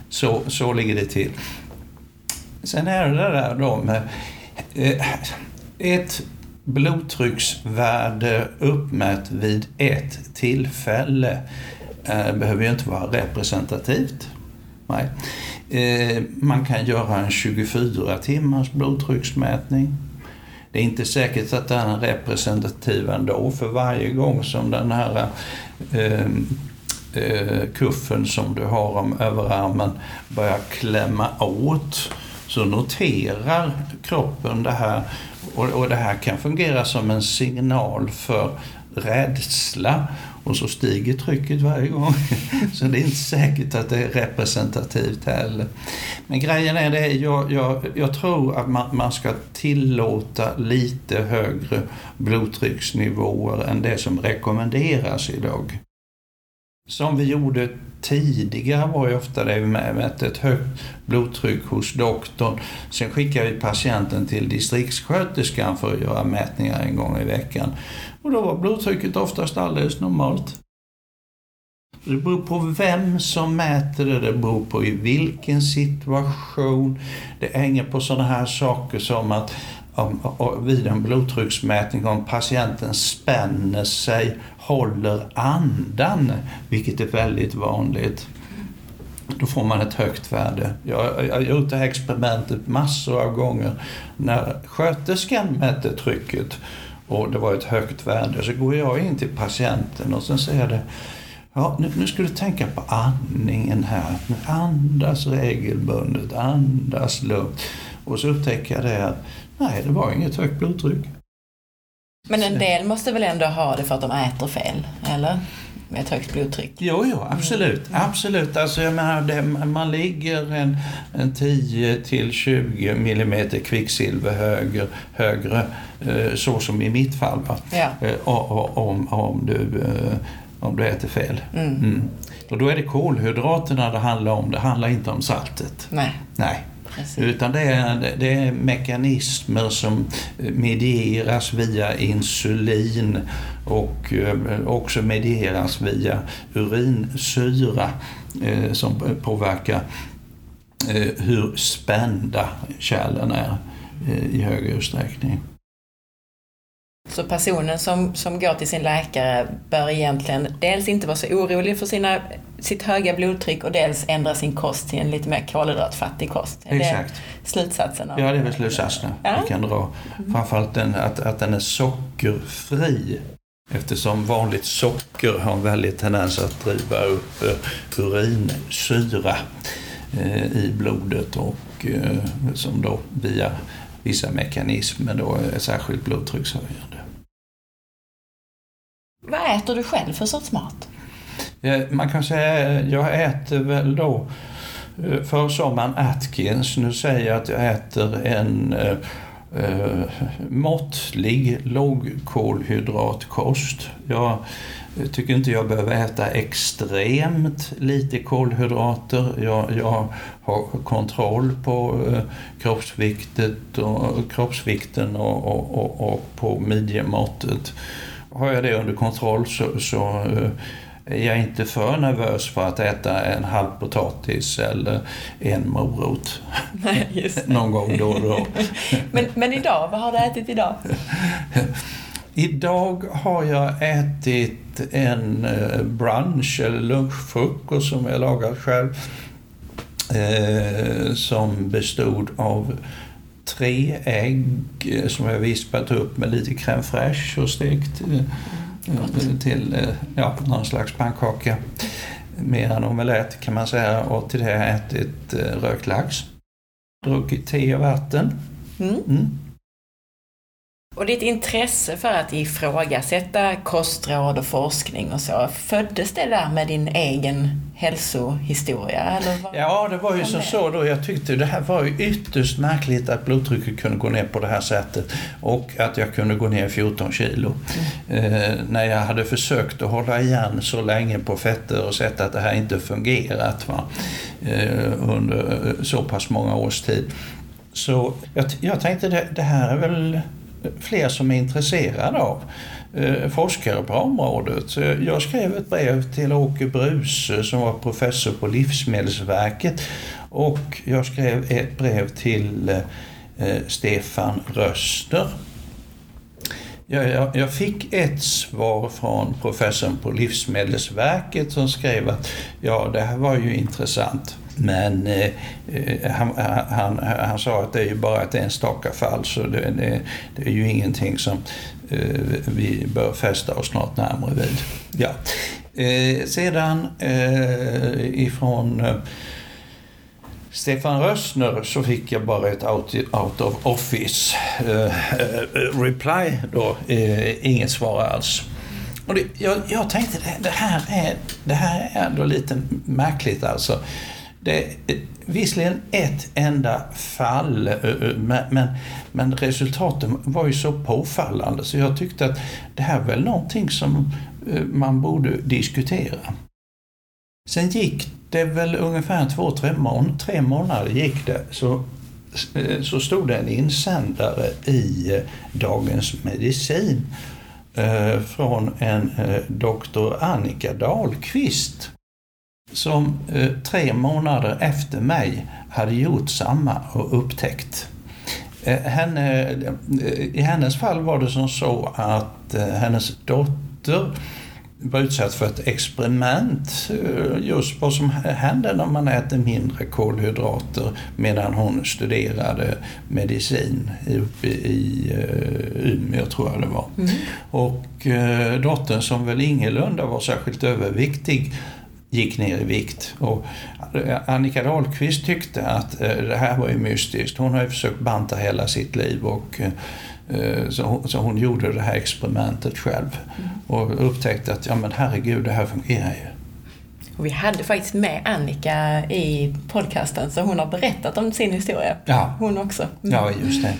så, så ligger det till. Sen är det det där då med eh, ett blodtrycksvärde uppmätt vid ett tillfälle eh, behöver ju inte vara representativt. Nej. Eh, man kan göra en 24 timmars blodtrycksmätning. Det är inte säkert att den är representativ ändå för varje gång som den här ehm, kuffen som du har om överarmen börjar klämma åt så noterar kroppen det här och, och det här kan fungera som en signal för rädsla och så stiger trycket varje gång. Så det är inte säkert att det är representativt heller. Men grejen är det, jag, jag, jag tror att man, man ska tillåta lite högre blodtrycksnivåer än det som rekommenderas idag. Som vi gjorde tidigare var ju ofta det vi mätte ett högt blodtryck hos doktorn. Sen skickade vi patienten till distriktssköterskan för att göra mätningar en gång i veckan. Och då var blodtrycket oftast alldeles normalt. Det beror på vem som mäter det, det beror på i vilken situation. Det hänger på sådana här saker som att om, vid en blodtrycksmätning om patienten spänner sig, håller andan, vilket är väldigt vanligt. Då får man ett högt värde. Jag, jag har gjort det här experimentet massor av gånger. När sköterskan mätte trycket och det var ett högt värde så går jag in till patienten och sen säger det Ja, nu, nu ska du tänka på andningen här. Andas regelbundet, andas lugnt. Och så upptäcker jag det att nej, det var inget högt blodtryck. Men en del måste väl ändå ha det för att de äter fel, eller? Med ett högt blodtryck. Jo, jo, absolut. Mm. Absolut. Alltså, jag menar, det, man ligger en, en 10 till 20 millimeter kvicksilver högre, högre eh, så som i mitt fall. Ja. Eh, om, om, du, eh, om du äter fel. Mm. Mm. Och då är det kolhydraterna det handlar om, det handlar inte om saltet. Nej. Nej. Utan det är, det är mekanismer som medieras via insulin och eh, också medieras via urinsyra eh, som påverkar eh, hur spända kärlen är i hög utsträckning. Så personen som, som går till sin läkare bör egentligen dels inte vara så orolig för sina, sitt höga blodtryck och dels ändra sin kost till en lite mer kolhydratfattig kost. Är Exakt. det slutsatsen? Av Ja, det är väl slutsatsen Ja. vi kan dra. Framförallt den, att, att den är sockerfri. Eftersom vanligt socker har en väldig tendens att driva upp eh, urinsyra eh, i blodet och eh, som då via vissa mekanismer då är särskilt blodtryckshöjande. Vad äter du själv för sorts mat? Eh, man kan säga, jag äter väl då eh, för sommaren Atkins. Nu säger jag att jag äter en eh, eh, måttlig lågkolhydratkost. Jag tycker inte jag behöver äta extremt lite kolhydrater. Jag, jag har kontroll på eh, kroppsviktet och, kroppsvikten och, och, och, och på midjemåttet. Har jag det under kontroll så, så eh, är jag inte för nervös för att äta en halv potatis eller en morot Nej, just någon gång då och då. men, men idag, vad har du ätit idag? Idag har jag ätit en eh, brunch eller lunchfrukost som jag lagat själv. eh, som bestod av tre ägg som jag vispat upp med lite crème fraîche och stekt eh, till eh, ja, någon slags pannkaka. Mer än omelett kan man säga och till det har jag ätit eh, rökt lax. Druckit te och vatten. Mm. Mm. Och ditt intresse för att ifrågasätta kostråd och forskning och så, föddes det där med din egen hälsohistoria? Eller vad? Ja, det var ju som så då. Jag tyckte det här var ju ytterst märkligt att blodtrycket kunde gå ner på det här sättet och att jag kunde gå ner 14 kilo. Eh, när jag hade försökt att hålla igen så länge på fetter och sett att det här inte fungerat va? Eh, under så pass många års tid. Så jag, jag tänkte det, det här är väl fler som är intresserade av eh, forskare på området. Jag skrev ett brev till Åke Bruse som var professor på Livsmedelsverket och jag skrev ett brev till eh, eh Stefan Röster. Jag, jag, jag fick ett svar från professorn på Livsmedelsverket som skrev att ja, det här var ju intressant. Men eh, eh han, han, han, sa att det är ju bara ett enstaka fall så det, det, det är ju ingenting som eh, vi bör fästa oss något närmare vid. Ja. Eh, sedan eh, ifrån eh, Stefan Rössner så fick jag bara ett out, out of office eh, eh reply då, eh, inget svar alls. Och det, jag, jag tänkte det, det, här är, det här är ändå lite märkligt alltså. Det är visserligen ett enda fall, eh, eh, men, men resultaten var ju så påfallande så jag tyckte att det här är väl någonting som eh, man borde diskutera. Sen gick det väl ungefär två, tre, mån tre månader gick det, så, så stod det en insändare i Dagens Medicin från en doktor Annika Dahlqvist som eh, tre månader efter mig hade gjort samma och upptäckt. Eh, henne, eh, I hennes fall var det som så att hennes dotter var utsatt för ett experiment, just vad som händer när man äter mindre kolhydrater medan hon studerade medicin uppe i Umeå, tror jag det var. Mm. Och dottern, som väl ingalunda var särskilt överviktig, gick ner i vikt. Och Annika Dahlqvist tyckte att eh, det här var ju mystiskt. Hon har ju försökt banta hela sitt liv och eh, så hon, så hon gjorde det här experimentet själv mm. och upptäckte att ja men herregud, det här fungerar ju. Och vi hade faktiskt med Annika i podcasten, så hon har berättat om sin historia. Ja. Hon också. Mm. Ja, just det.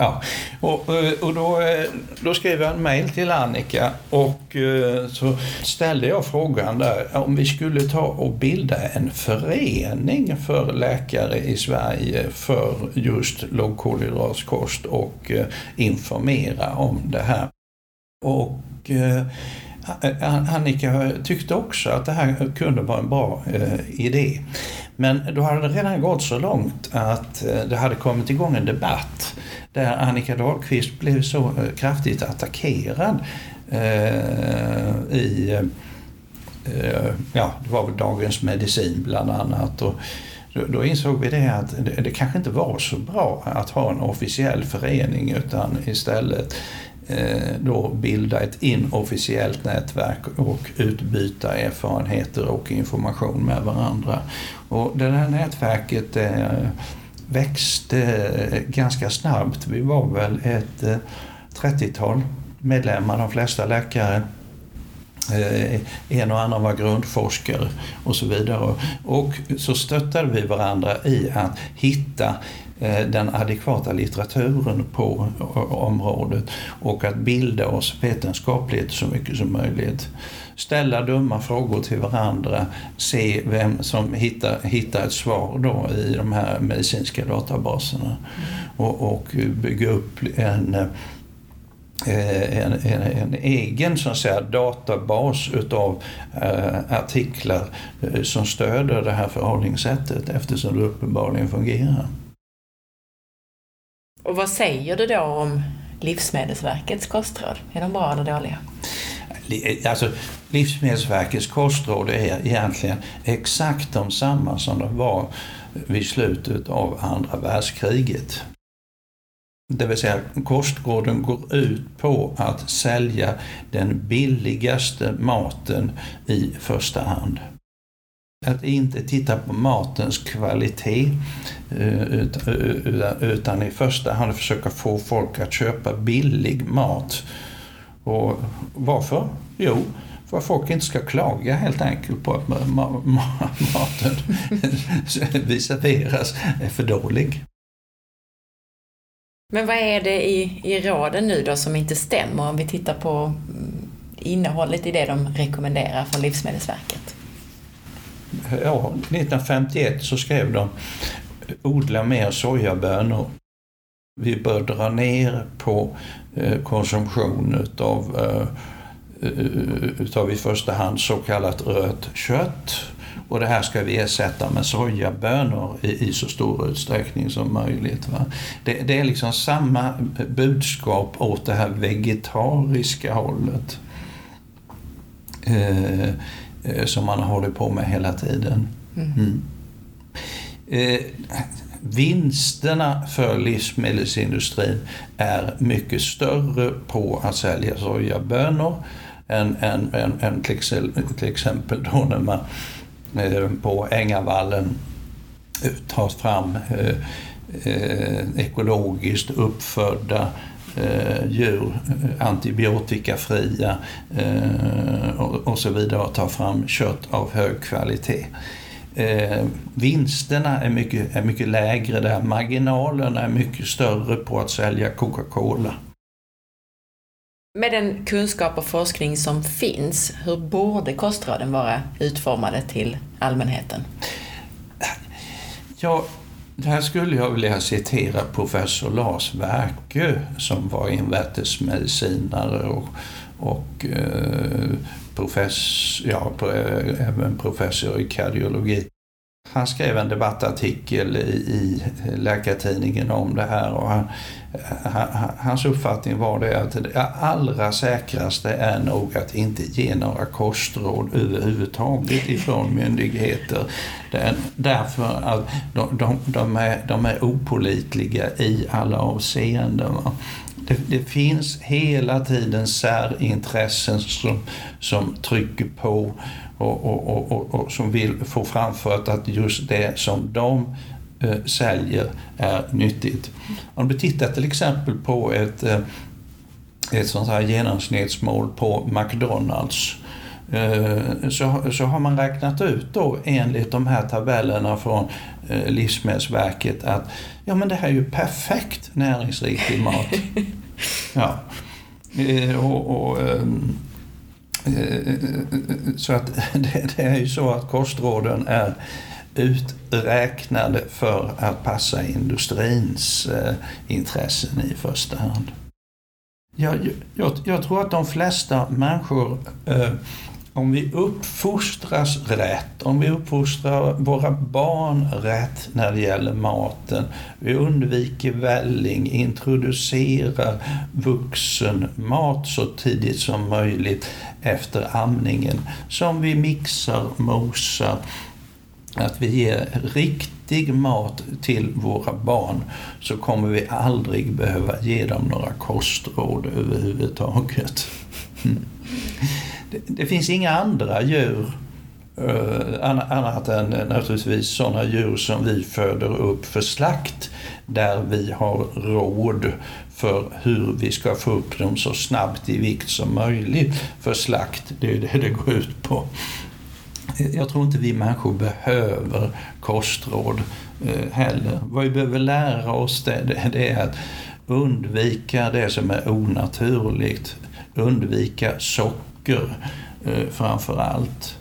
Ja, och, eh, och då, eh, då skrev jag en mail till Annika och eh, så ställde jag frågan där om vi skulle ta och bilda en förening för läkare i Sverige för just lågkolhydratkost och informera om det här. Och Annika tyckte också att det här kunde vara en bra idé. Men då hade det redan gått så långt att det hade kommit igång en debatt där Annika Dahlqvist blev så eh, kraftigt attackerad eh, i, eh, ja, det var väl Dagens Medicin bland annat. Och då, då insåg vi det att det, det, kanske inte var så bra att ha en officiell förening utan istället eh, då bilda ett inofficiellt nätverk och utbyta erfarenheter och information med varandra. Och det där nätverket eh, växte ganska snabbt. Vi var väl ett eh, 30-tal medlemmar, de flesta läkare. Eh, en och annan var grundforskare och så vidare. Och så stöttade vi varandra i att hitta den adekvata litteraturen på området och att bilda oss vetenskapligt så mycket som möjligt ställa dumma frågor till varandra, se vem som hittar, hittar ett svar då i de här medicinska databaserna mm. och, och bygga upp en eh, en, en, en, egen så att säga, databas utav eh, artiklar eh, som stöder det här förhållningssättet eftersom det uppenbarligen fungerar. Och vad säger du då om Livsmedelsverkets kostråd? Är de bra eller dåliga? Alltså, Livsmedelsverkets kostråd är egentligen exakt de samma som de var vid slutet av andra världskriget. Det vill säga kostråden går ut på att sälja den billigaste maten i första hand. Att inte titta på matens kvalitet eh, utan i första hand försöka få folk att köpa billig mat. Och varför? Jo, för att folk inte ska klaga helt enkelt på att maten vi serveras är för dålig. Men vad är det i, i råden nu då som inte stämmer om vi tittar på mm, innehållet i det de rekommenderar från Livsmedelsverket? Ja, 1951 så skrev de odla mer sojabönor. Vi bör dra ner på eh, konsumtion utav, eh, utav i första hand så kallat rött kött. Och det här ska vi ersätta med sojabönor i, i så stor utsträckning som möjligt. Va? Det, det, är liksom samma budskap åt det här vegetariska hållet. Eh, som man har hållit på med hela tiden. Mm. Mm. Eh, vinsterna för livsmedelsindustrin är mycket större på att sälja sojabönor än, än, än, än till exempel då när man Eh, på Ängavallen tas fram eh, eh, ekologiskt uppfödda djur, antibiotikafria och så vidare och tar fram kött av hög kvalitet. vinsterna är mycket, är mycket lägre där, marginalerna är mycket större på att sälja Coca-Cola med den kunskap och forskning som finns, hur borde kostråden vara utformade till allmänheten? Ja, här skulle jag vilja citera professor Lars Werkö som var invärtesmedicinare och, och eh, profess, ja, även professor i kardiologi. Han skrev en debattartikel i, i Läkartidningen om det här och han, hans uppfattning var det att det allra säkraste är nog att inte ge några kostråd överhuvudtaget ifrån myndigheter. Därför att de, de, de, är, de är opolitliga i alla avseenden. Det, det, finns hela tiden särintressen som, som trycker på och, och, och, och, som vill få framfört att just det som de eh, säljer är nyttigt. Om du tittar till exempel på ett, eh, ett sånt här genomsnittsmål på McDonalds eh, så, så har man räknat ut då enligt de här tabellerna från eh, Livsmedelsverket att ja men det här är ju perfekt näringsriktig mat. Ja. Och, och ehm, Eh, Eh, eh, eh, så att det är ju så att kostråden är uträknade för att passa industrins intressen i första hand. Jag, jag, jag tror att de flesta människor eh, om vi uppfostras rätt, om vi uppfostrar våra barn rätt när det gäller maten, vi undviker välling, introducerar vuxen mat så tidigt som möjligt efter amningen, som vi mixar, mosar, att vi ger riktig mat till våra barn så kommer vi aldrig behöva ge dem några kostråd överhuvudtaget. Det, det finns inga andra djur Uh, annat än eh, naturligtvis sådana djur som vi föder upp för slakt där vi har råd för hur vi ska få upp dem så snabbt i vikt som möjligt för slakt. Det är det det går ut på. Eh, jag tror inte vi människor behöver kostråd uh, heller. Vad vi behöver lära oss det, det är att undvika det som är onaturligt, undvika socker socker eh, framför allt.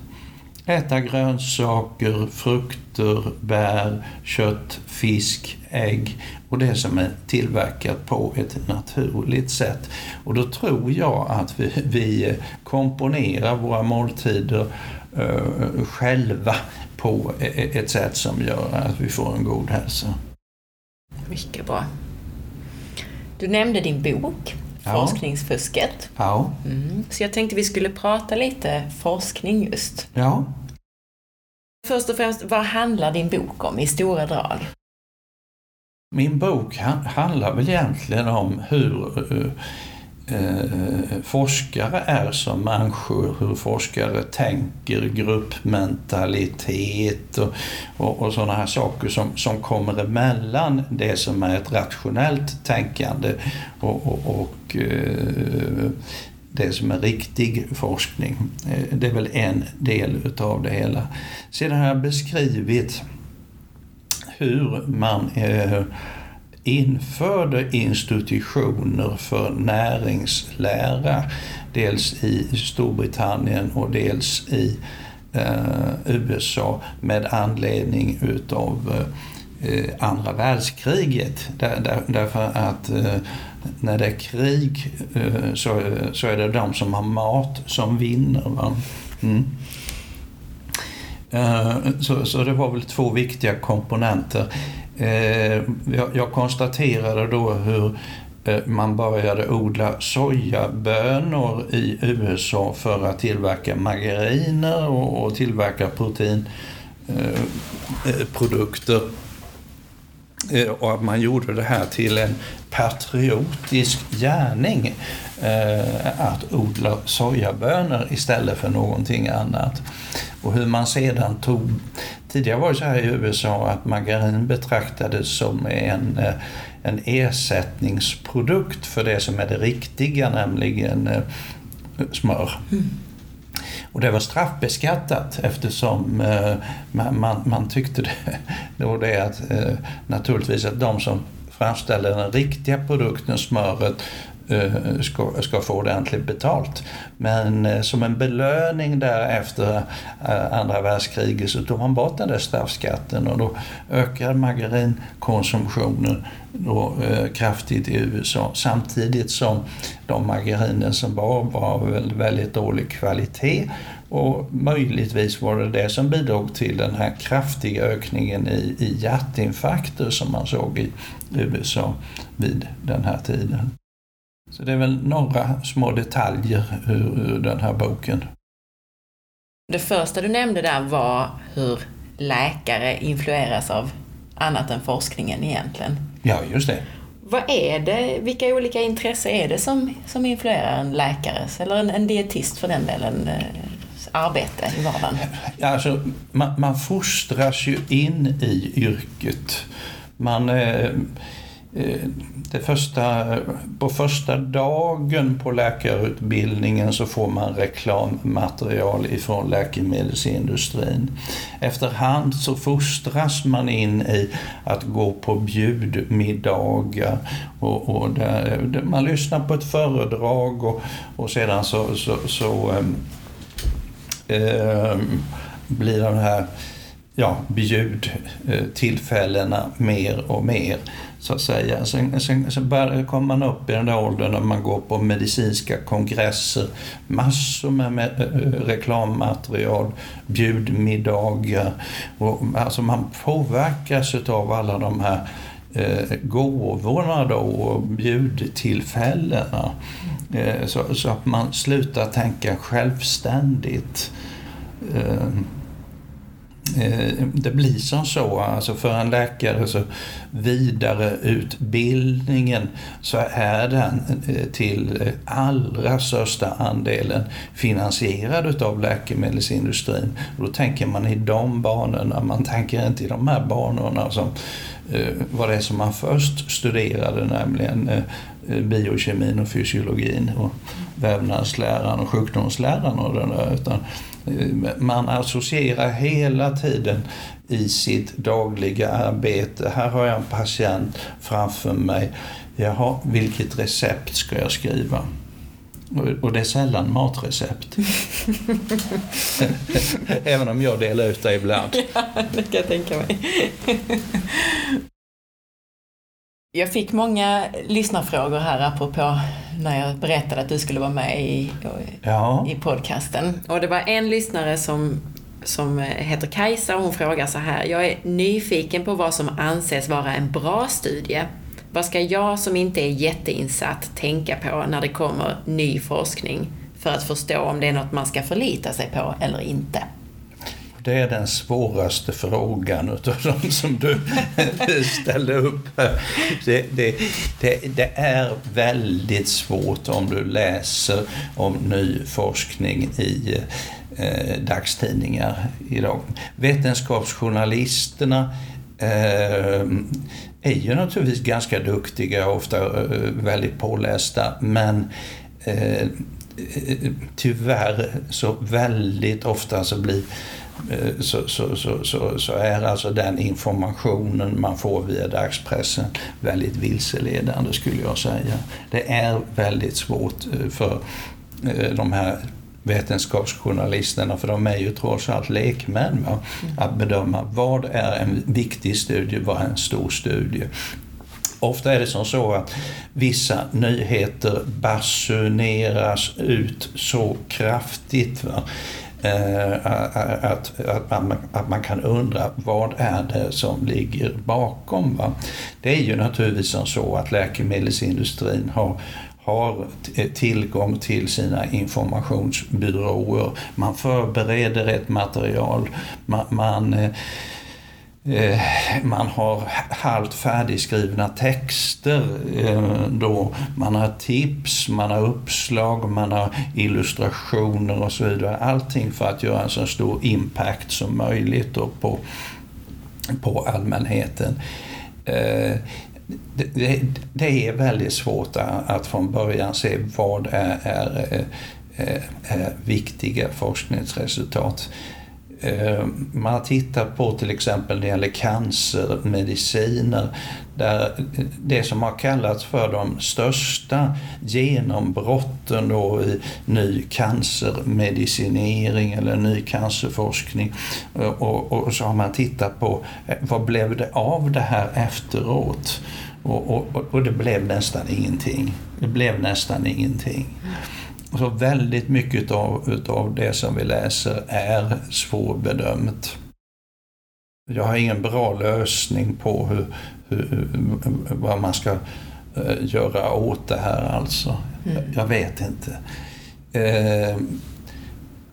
Äta grönsaker, frukter, bär, kött, fisk, ägg och det som är tillverkat på ett naturligt sätt. Och då tror jag att vi, vi komponerar våra måltider eh, själva på e-, e-, ett sätt som gör att vi får en god hälsa. Mycket bra. Du nämnde din bok forskningsfusket. Ja. Mm. Så jag tänkte vi skulle prata lite forskning just. Ja. Först och främst, vad handlar din bok om i stora drag? Min bok han- handlar väl egentligen om hur Eh, eh, forskare är som människor, hur forskare tänker, gruppmentalitet och, och, och sådana här saker som, som kommer emellan det som är ett rationellt tänkande och, och, och eh, det som är riktig forskning. Eh, Det är väl en del utav det hela. Sedan har jag beskrivit hur man eh, införde institutioner för näringslära. Dels i Storbritannien och dels i eh, USA med anledning utav eh, andra världskriget. Där, där, därför att eh, när det är krig eh, så, så är det de som har mat som vinner. Va? Mm. Eh, så, så det var väl två viktiga komponenter. Eh, jag, konstaterade då hur eh, man började odla sojabönor i USA för att tillverka margariner och, och tillverka proteinprodukter. Eh, Eh, och att man gjorde det här till en patriotisk gärning eh, att odla sojabönor istället för någonting annat. Och hur man sedan tog... Tidigare var det så här i USA att margarin betraktades som en, eh, en ersättningsprodukt för det som är det riktiga, nämligen eh, smör. Mm. Och det var straffbeskattat eftersom eh, man, man, man tyckte det, då det att eh, naturligtvis att de som framställer den riktiga produkten, smöret, eh, Eh, ska, ska få ordentligt betalt. Men eh, som en belöning där efter eh, andra världskriget så tog man bort den där straffskatten och då ökade margarinkonsumtionen då, eh, kraftigt i USA samtidigt som de margariner som var var väl väldigt dålig kvalitet och möjligtvis var det det som bidrog till den här kraftiga ökningen i, i hjärtinfarkter som man såg i USA vid den här tiden. Så det är väl några små detaljer ur, ur den här boken. Det första du nämnde där var hur läkare influeras av annat än forskningen egentligen. Ja, just det. Vad är det, vilka olika intressen är det som, som influerar en läkares, eller en, en dietist för den delen, eh, arbete i vardagen? Ja, alltså, man, man fostras ju in i yrket. Man, eh, Eh, det första, eh, på första dagen på läkarutbildningen så får man reklammaterial ifrån läkemedelsindustrin. Efterhand så fostras man in i att gå på bjudmiddagar och, och där, där man lyssnar på ett föredrag och, och sedan så, så, så ehm, eh, blir de här ja, bjudtillfällena mer och mer. Så att säga. Sen, sen, sen bör, kommer man upp i den där åldern när man går på medicinska kongresser. Massor med, med eh, eh, reklammaterial, bjudmiddagar. Och, alltså man påverkas av alla de här eh, gåvorna då och bjudtillfällena. Eh, så, så att man slutar tänka självständigt. Eh, Eh, det blir som så, alltså för en läkare så vidareutbildningen så är den eh, till allra största andelen finansierad utav läkemedelsindustrin. Och då tänker man i de banorna, man tänker inte i de här banorna som eh, var det som man först studerade, nämligen biokemin och fysiologin och vävnadsläran och sjukdomsläran och den där, utan man associerar hela tiden i sitt dagliga arbete. Här har jag en patient framför mig. Jaha, vilket recept ska jag skriva? Och- det är sällan matrecept. Även om jag delar ut det ibland. det kan jag tänka mig. Jag fick många lyssnarfrågor här apropå när jag berättade att du skulle vara med i, Ja, i podcasten. Och det var en lyssnare som, som heter Kajsa och hon frågar så här. Jag är nyfiken på vad som anses vara en bra studie. Vad ska jag som inte är jätteinsatt tänka på när det kommer ny forskning för att förstå om det är något man ska förlita sig på eller inte? Det är den svåraste frågan utav de som du ställde upp. Det, det, det, det, är väldigt svårt om du läser om ny forskning i eh, dagstidningar idag. Vetenskapsjournalisterna eh, är ju naturligtvis ganska duktiga och ofta eh, väldigt pålästa men eh, eh tyvärr så väldigt ofta så blir så, så, så, så, så är alltså den informationen man får via dagspressen väldigt vilseledande skulle jag säga. Det är väldigt svårt eh, för eh, de här vetenskapsjournalisterna, för de är ju trots allt lekmän, va? att bedöma vad är en viktig studie, vad är en stor studie. Ofta är det som så att vissa nyheter basuneras ut så kraftigt. Va? Eh, att, att, man, att man kan undra vad är det som ligger bakom. Va? Det är ju naturligtvis som så att läkemedelsindustrin har har eh, tillgång till sina informationsbyråer. Man förbereder ett material, man, man Eh, man har halvt färdigskrivna texter. Eh, då man har tips, man har uppslag, man har illustrationer och så vidare. Allting för att göra en så stor impact som möjligt på, på allmänheten. Eh, det, det, det, är väldigt svårt att från början se vad är, är, är, är viktiga forskningsresultat. Eh, man har tittat på till exempel när det gäller cancermediciner där det som har kallats för de största genombrotten då i ny cancermedicinering eller ny cancerforskning. Eh, och, och, så har man tittat på eh, vad blev det av det här efteråt? Och, och, och det blev nästan ingenting. Det blev nästan ingenting. Så väldigt mycket av utav det som vi läser är svårbedömt. Jag har ingen bra lösning på hur, hur, vad man ska eh, göra åt det här alltså. Mm. Jag vet inte. Eh,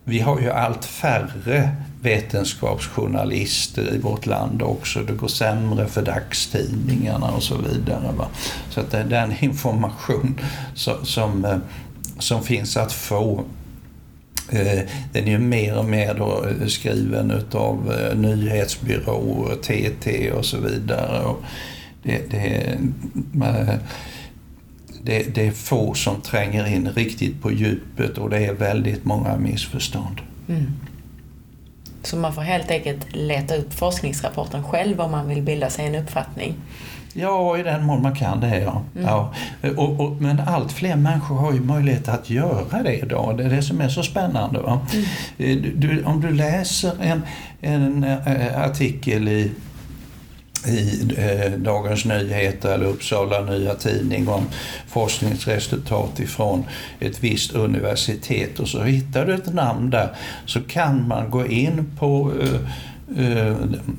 vi har ju allt färre vetenskapsjournalister i vårt land också. Det går sämre för dagstidningarna och så vidare. Va? Så att det är den information som, som eh, som finns att få eh, den är ju mer och mer då eh, skriven utav eh, nyhetsbyråer, TT och så vidare. Och det, det, det, det, är få som tränger in riktigt på djupet och det är väldigt många missförstånd. Mm. Så man får helt enkelt leta upp forskningsrapporten själv om man vill bilda sig en uppfattning? Ja, i den mån man kan det, ja. Mm. ja. Och, och, men allt fler människor har ju möjlighet att göra det idag. Det är det som är så spännande. Mm. Eh, du, om du läser en, en äh, artikel i i eh, Dagens Nyheter eller Uppsala Nya Tidning om forskningsresultat ifrån ett visst universitet och så hittar du ett namn där så kan man gå in på eh, Eh,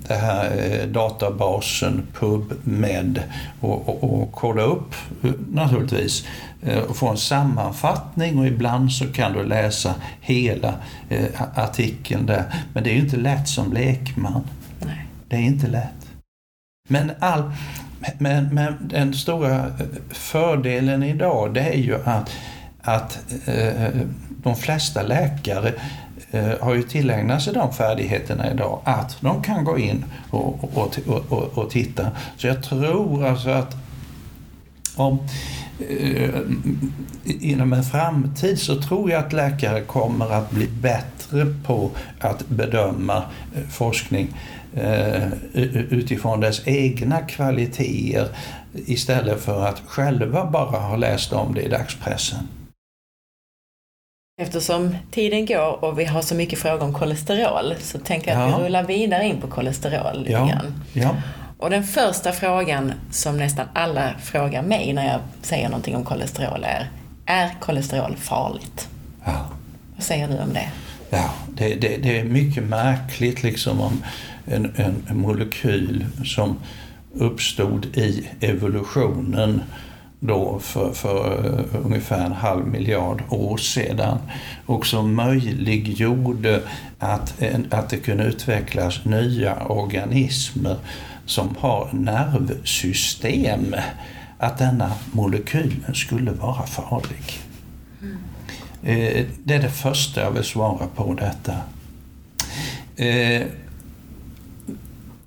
den här eh, databasen PubMed och, och, och kolla upp eh, naturligtvis och få en sammanfattning och ibland så kan du läsa hela artikeln där. Men det är ju inte lätt som lekman. Nej. Det är inte lätt. Men, all, men, men den stora fördelen idag det är ju att, att de flesta läkare Eh, har ju tillägnat sig de färdigheterna idag att de kan gå in och, och, och, och titta. Så jag tror alltså att om, eh, inom en framtid så tror jag att läkare kommer att bli bättre på att bedöma eh, forskning eh, utifrån dess egna kvaliteter istället för att själva bara ha läst om det i dagspressen. Eftersom tiden går och vi har så mycket frågor om kolesterol så tänker jag att vi rullar vidare in på kolesterol lite ja. grann. Ja. Och den första frågan som nästan alla frågar mig när jag säger någonting om kolesterol är, är kolesterol farligt? Ja. Vad säger du om det? Ja, det, det, det är mycket märkligt liksom om en, en molekyl som uppstod i evolutionen då för, för uh, ungefär en halv miljard år sedan och som möjliggjorde att, att det kunde utvecklas nya organismer som har nervsystem. Att denna molekylen skulle vara farlig. Mm. Det är det första jag vill svara på detta.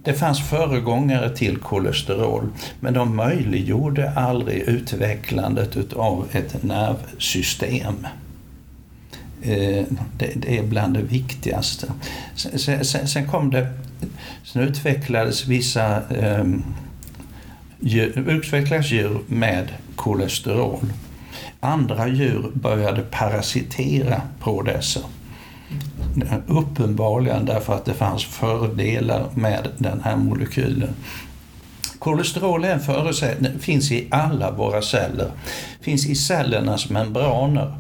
Det fanns föregångare till kolesterol, men de möjliggjorde aldrig utvecklandet av ett nervsystem. Eh, det är bland det viktigaste. Sen kom det, sen utvecklades vissa ehm, djur, utvecklades djur med kolesterol. Andra djur började parasitera på dessa. Uppenbarligen därför att det fanns fördelar med den här molekylen. Kolesterol är en förutsättning, finns i alla våra celler, finns i cellernas membraner.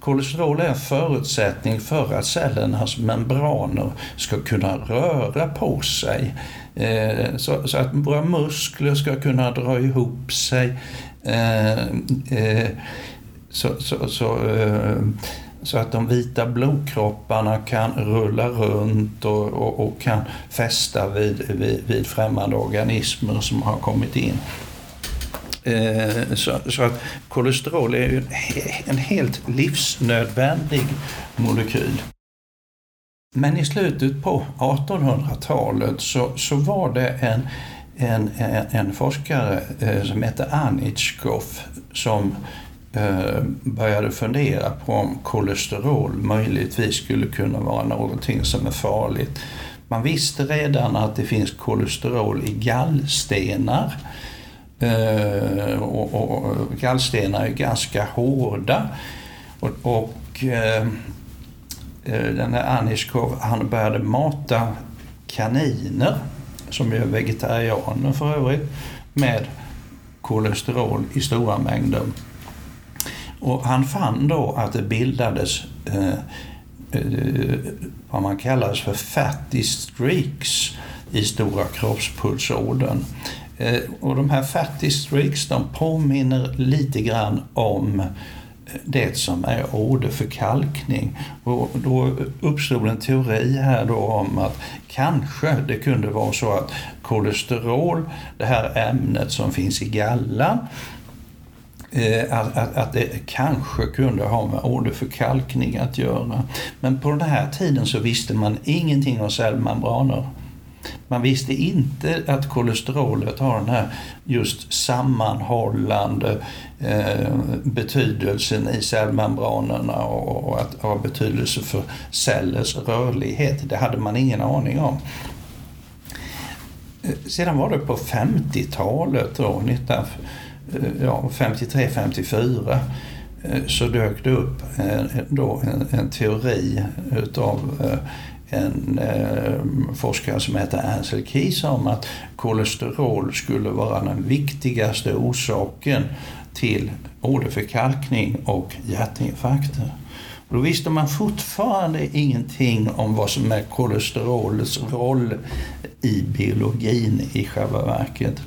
Kolesterol är en förutsättning för att cellernas membraner ska kunna röra på sig. Eh, så, att våra muskler ska kunna dra ihop sig. Eh, eh, så, så, så eh, så att de vita blodkropparna kan rulla runt och, och, och kan fästa vid, vid, vid främmande organismer som har kommit in. Eh, så, så, att kolesterol är en, en helt livsnödvändig molekyl. Men i slutet på 1800-talet så, så var det en, en, en, en forskare eh, som hette Anichkov som Eh, började fundera på om kolesterol möjligtvis skulle kunna vara någonting som är farligt. Man visste redan att det finns kolesterol i gallstenar. Eh, och, och, gallstenar är ganska hårda. Och, och eh, eh, den här Aniskov, han började mata kaniner, som är vegetarianer för övrigt, med kolesterol i stora mängder. Och han fann då att det bildades eh, eh, vad man kallar för fatty streaks i stora kroppspulsådern. Eh, och de här fatty streaks de påminner lite grann om det som är åderförkalkning. Och då uppstod en teori här då om att kanske det kunde vara så att kolesterol, det här ämnet som finns i gallan, Eh, att, att, att, det kanske kunde ha med åderförkalkning att göra. Men på den här tiden så visste man ingenting om cellmembraner. Man visste inte att kolesterolet har den här just sammanhållande eh, betydelsen i cellmembranerna och, och att ha betydelse för cellers rörlighet. Det hade man ingen aning om. Eh, sedan var det på 50-talet, då, 19 Eh, ja, 53-54 eh, så dök det upp eh, då en, en teori utav en forskare som heter Ansel Keys om att kolesterol skulle vara den viktigaste orsaken till åderförkalkning och hjärtinfarkter. Då visste man fortfarande ingenting om vad som är kolesterolets roll i biologin i själva verket.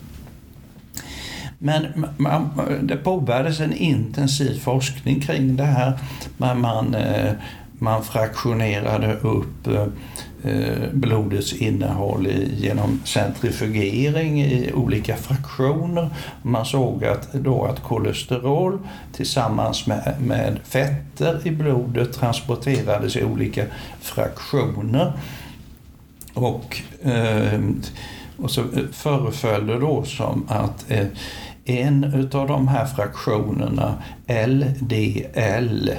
Men man, det påbörjades en intensiv forskning kring det här. Man, man, eh, man fraktionerade upp eh, eh, blodets innehåll genom centrifugering i olika fraktioner. Man såg att, då att kolesterol tillsammans med, med fetter i blodet transporterades i olika fraktioner. Och, och så föreföll det då som att en utav de här fraktionerna, LDL,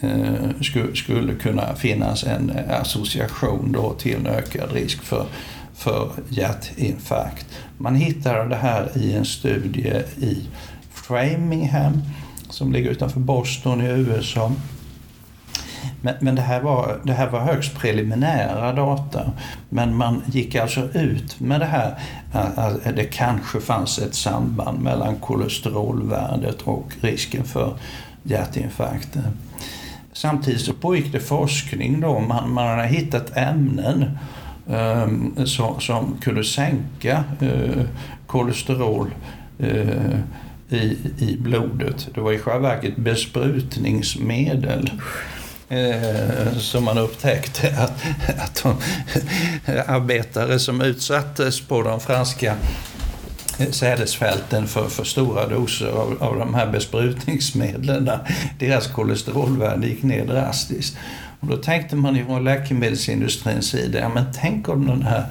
eh, skulle kunna finnas en eh, association då till en ökad risk för, för hjärtinfarkt. Man hittade det här i en studie i Framingham som ligger utanför Boston i USA men, men det, här var, det här var högst preliminära data. Men man gick alltså ut med det här att det kanske fanns ett samband mellan kolesterolvärdet och risken för hjärtinfarkter. Samtidigt så pågick det forskning då. Man, man hade hittat ämnen ehm, um, som, som kunde sänka uh, kolesterol uh, i, i blodet. Det var i själva verket besprutningsmedel eh, som man upptäckte att, att de arbetare som utsattes på de franska sädesfälten för, för stora doser av, av de här besprutningsmedlen. Deras kolesterolvärde gick ner drastiskt. Och då tänkte man från läkemedelsindustrins sida, ja men tänk om den här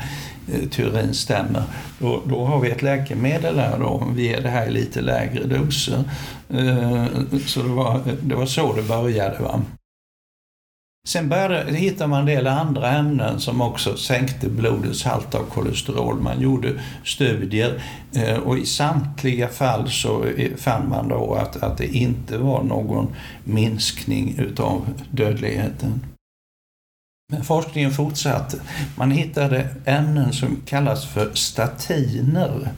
eh, teorin stämmer. Då, då har vi ett läkemedel här då, om vi ger det här i lite lägre doser. Eh, så det var, det var så det började. Va? Sen började, hittade man en del andra ämnen som också sänkte blodets halt av kolesterol. Man gjorde studier eh, och i samtliga fall så fann man då att, att det inte var någon minskning utav dödligheten. Men forskningen fortsatte. Man hittade ämnen som kallas för statiner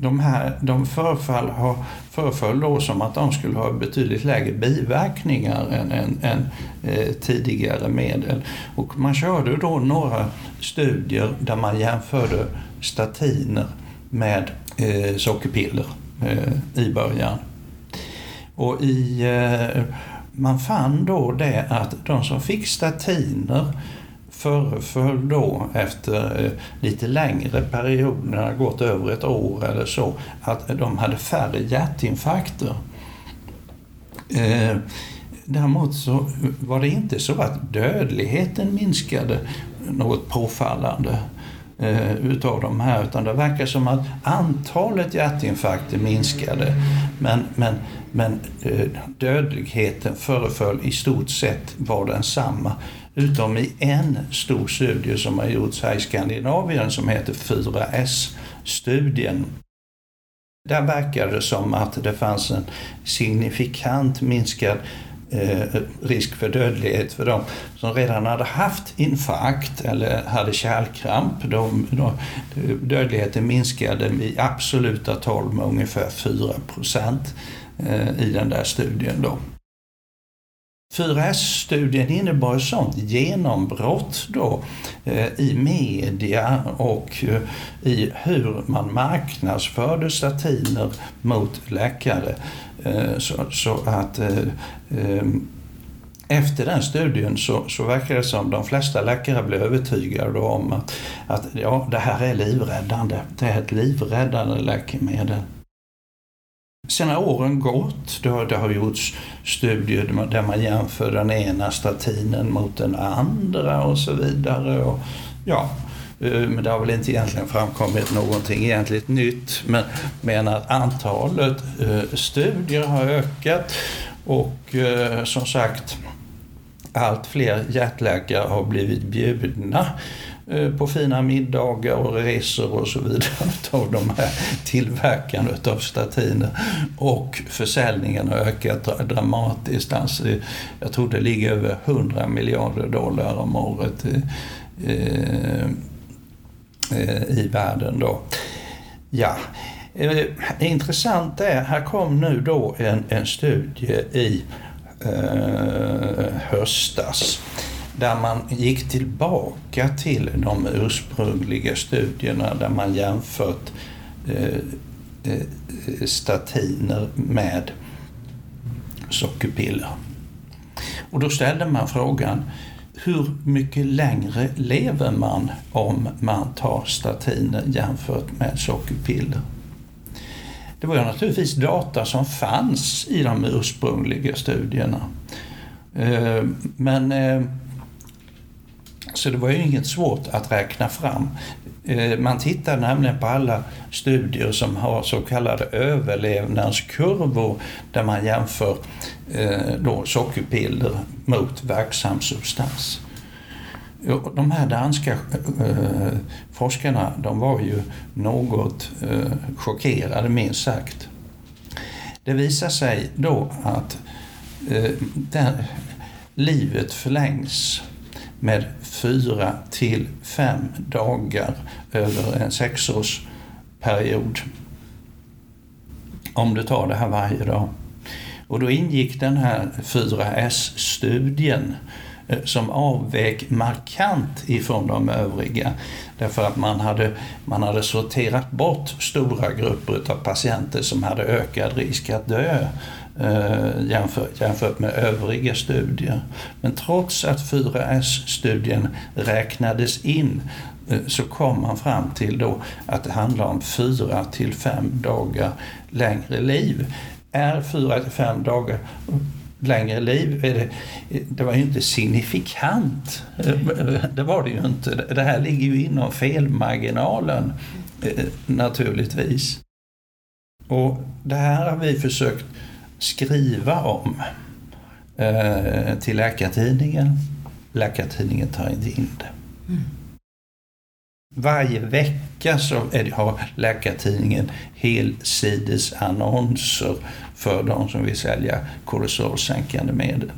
de här de förfall har, föreföll då som att de skulle ha betydligt lägre biverkningar än, än, än eh, tidigare medel. Och man körde då några studier där man jämförde statiner med eh, sockerpiller eh, i början. Och i, eh, man fann då det att de som fick statiner föreföll då efter eh, lite längre perioder, när det gått över ett år eller så, att de hade färre hjärtinfarkter. Eh, däremot så var det inte så att dödligheten minskade något påfallande eh, utav de här, utan det verkar som att antalet hjärtinfarkter minskade. Men, men, men eh, dödligheten föreföll i stort sett vara densamma utom i en stor studie som har gjorts här i Skandinavien som heter 4S-studien. Där verkar det som att det fanns en signifikant minskad eh, risk för dödlighet för de som redan hade haft infarkt eller hade kärlkramp. De, de, dödligheten minskade i absoluta tal med ungefär 4 procent eh, i den där studien. Då. 4S-studien innebar ett sånt genombrott då eh, i media och eh, i hur man marknadsförde statiner mot läkare. Eh, så, så, att eh, eh, efter den studien så, så verkar det som de flesta läkare blev övertygade om att, att ja, det här är livräddande. Det är ett livräddande läkemedel. Sen har åren gått. Det har, det har gjorts studier där man jämför den ena statinen mot den andra och så vidare. Och, ja, eh, men det har väl inte egentligen framkommit någonting egentligt nytt. Men, men att antalet eh, studier har ökat och eh, som sagt allt fler hjärtläkare har blivit bjudna Eh, på fina middagar och resor och så vidare av de här tillverkarna av statiner. Och försäljningen har ökat dramatiskt. Alltså, jag tror det ligger över 100 miljarder dollar om året i, eh, eh, i världen. Då. Ja. Intressant är, här kom nu då en, en studie i eh, höstas där man gick tillbaka till de ursprungliga studierna där man jämfört eh, eh, statiner med sockerpiller. Och då ställde man frågan hur mycket längre lever man om man tar statiner jämfört med sockerpiller? Det var ju naturligtvis data som fanns i de ursprungliga studierna. Eh, men så det var ju inget svårt att räkna fram. Eh, man tittar nämligen på alla studier som har så kallade överlevnadskurvor där man jämför eh, då sockerpiller mot verksam substans. De här danska eh, forskarna de var ju något chockerade minst sagt. Det visar sig då att livet förlängs med fyra till fem dagar över en sexårsperiod. Om du tar det här varje dag. Och då ingick den här 4S-studien eh, som avvek markant ifrån de övriga. Därför att man hade, man hade sorterat bort stora grupper av patienter som hade ökad risk att dö eh, jämfört, jämfört med övriga studier. Men trots att 4S-studien räknades in eh, så kom man fram till då att det handlar om 4 till 5 dagar längre liv. Är 4 till 5 dagar längre liv. Det, det var ju inte signifikant. Eh, det var det ju inte. Det här ligger ju inom felmarginalen eh, naturligtvis. Och det här har vi försökt skriva om eh, till Läkartidningen. Läkartidningen tar inte in det. Mm. Varje vecka så det, har Läkartidningen helsidesannonser för de som vill sälja kolesterolsänkande medel.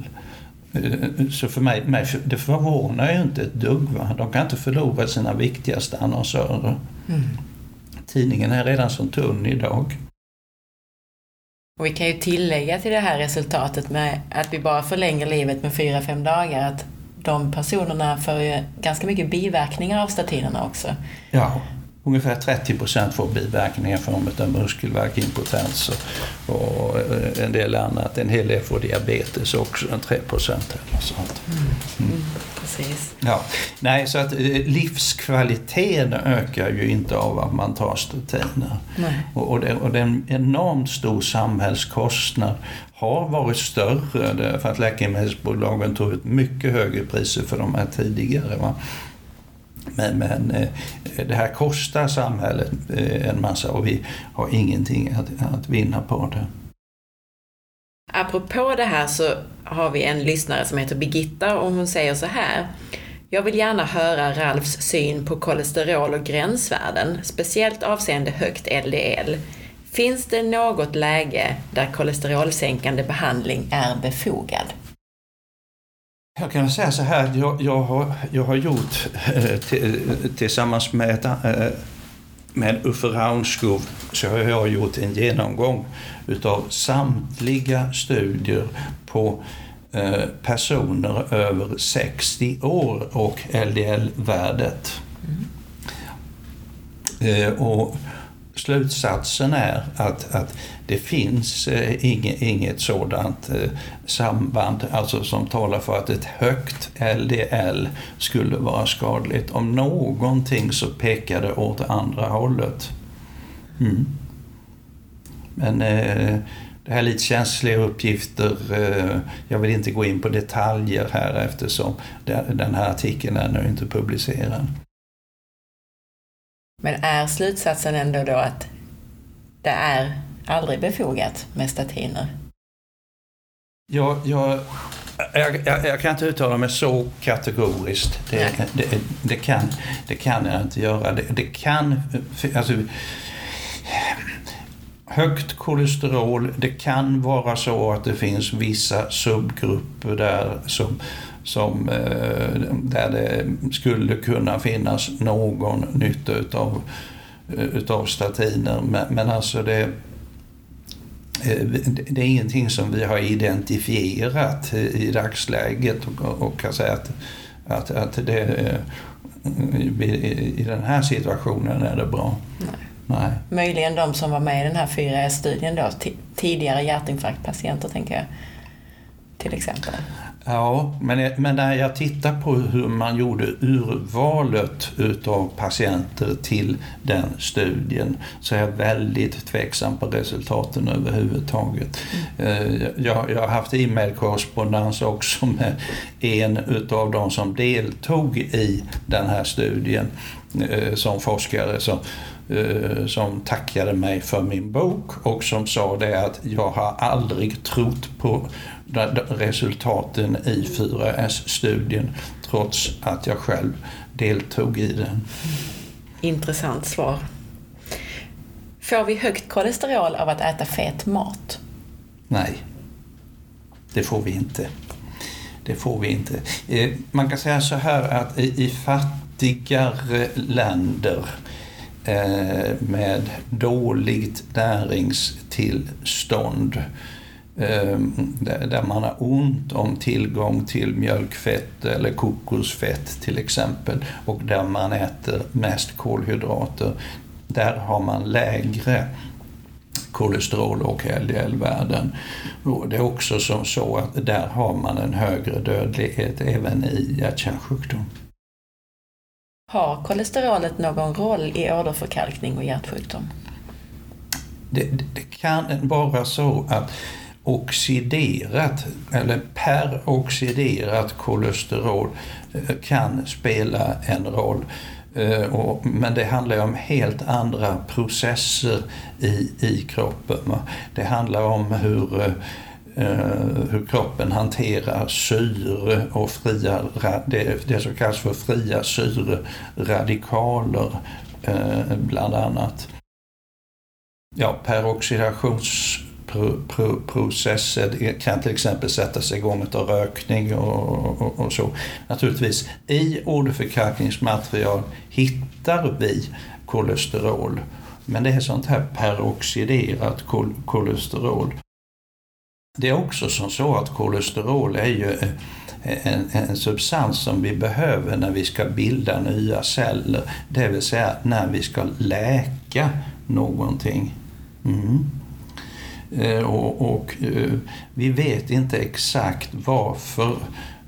Eh, så för mig, mig det förvånar ju inte ett dugg. Va? De kan inte förlora sina viktigaste annonsörer. Mm. Tidningen är redan så tunn idag. Och vi kan ju tillägga till det här resultatet med att vi bara förlänger livet med 4-5 dagar, att de personerna får ju ganska mycket biverkningar av statinerna också. Ja, ungefär 30 procent får biverkningar i form av muskelvärk, impotens och, och, en del annat. En hel del får diabetes också, 3 procent eller sånt. Mm. Mm. Precis. Ja. Nej, så att eh, livskvaliteten ökar ju inte av att man tar statiner. Och, och, det, och det är en enormt stor samhällskostnad har varit större för att läkemedelsbolagen tog ut mycket högre priser för de här tidigare. Va? Men, men eh, det här kostar samhället eh, en massa och vi har ingenting att, att vinna på det. Apropå det här så har vi en lyssnare som heter Birgitta och hon säger så här. Jag vill gärna höra Ralfs syn på kolesterol och gränsvärden, speciellt avseende högt LDL. Finns det något läge där kolesterolsänkande behandling är befogad? Jag kan säga så här, jag, jag, har, jag har gjort eh, tillsammans med, eh, med Uffe Raunskog så har jag gjort en genomgång utav samtliga studier på eh, personer över 60 år och LDL-värdet. Mm. Och slutsatsen är att, att det finns eh, inget, inget sådant eh, samband alltså som talar för att ett högt LDL skulle vara skadligt. Om någonting så pekar det åt andra hållet. Mm. Men eh, det här är lite känsliga uppgifter. Eh, jag vill inte gå in på detaljer här eftersom den här artikeln är ännu inte publicerad. Men är slutsatsen ändå då att det är aldrig befogat med statiner? Ja, jag, jag, jag, jag, kan inte uttala mig så kategoriskt. Det, det, det, kan, det kan jag inte göra. Det, det kan... Alltså, högt kolesterol, det kan vara så att det finns vissa subgrupper där som som, eh, där det skulle kunna finnas någon nytta utav, eh, utav statiner. Men, men alltså det, eh, det är ingenting som vi har identifierat i dagsläget och, och kan säga att, att, att det, i den här situationen är det bra. Nej. Nej. Möjligen de som var med i den här 4S-studien då, tidigare hjärtinfarktpatienter tänker jag. Till exempel. Ja, men, men när jag tittar på hur man gjorde urvalet utav patienter till den studien så är jag väldigt tveksam på resultaten överhuvudtaget. Mm. Jag, jag har haft e-mailkorrespondens också med en utav de som deltog i den här studien eh, som forskare. Så, eh, som tackade mig för min bok och som sa det att jag har aldrig trott på resultaten i 4S-studien trots att jag själv deltog i den. Intressant svar. Får vi högt kolesterol av att äta fet mat? Nej, det får vi inte. Det får vi inte. Eh, man kan säga så här att i fattigare länder eh, med dåligt näringstillstånd där man har ont om tillgång till mjölkfett eller kokosfett till exempel och där man äter mest kolhydrater, där har man lägre kolesterol och LDL-värden. Det är också som så att där har man en högre dödlighet även i hjärt-kärlsjukdom. Har kolesterolet någon roll i åderförkalkning och hjärtsjukdom? Det, det kan vara så att oxiderat eller peroxiderat kolesterol eh, kan spela en roll. Eh, men det handlar om helt andra processer i, i kroppen. Det handlar om hur, eh, hur kroppen hanterar syre och fria, det, det som kallas för fria syreradikaler bland annat. Ja, peroxidations processer kan till exempel sättas igång av rökning och, och, och, så. Naturligtvis, i åderförkalkningsmaterial hittar vi kolesterol. Men det är sånt här peroxiderat kol kolesterol. Det är också som så att kolesterol är ju eh, en, en, substans som vi behöver när vi ska bilda nya celler. Det vill säga när vi ska läka någonting. Mm. Eh, och, och, eh, vi vet inte exakt varför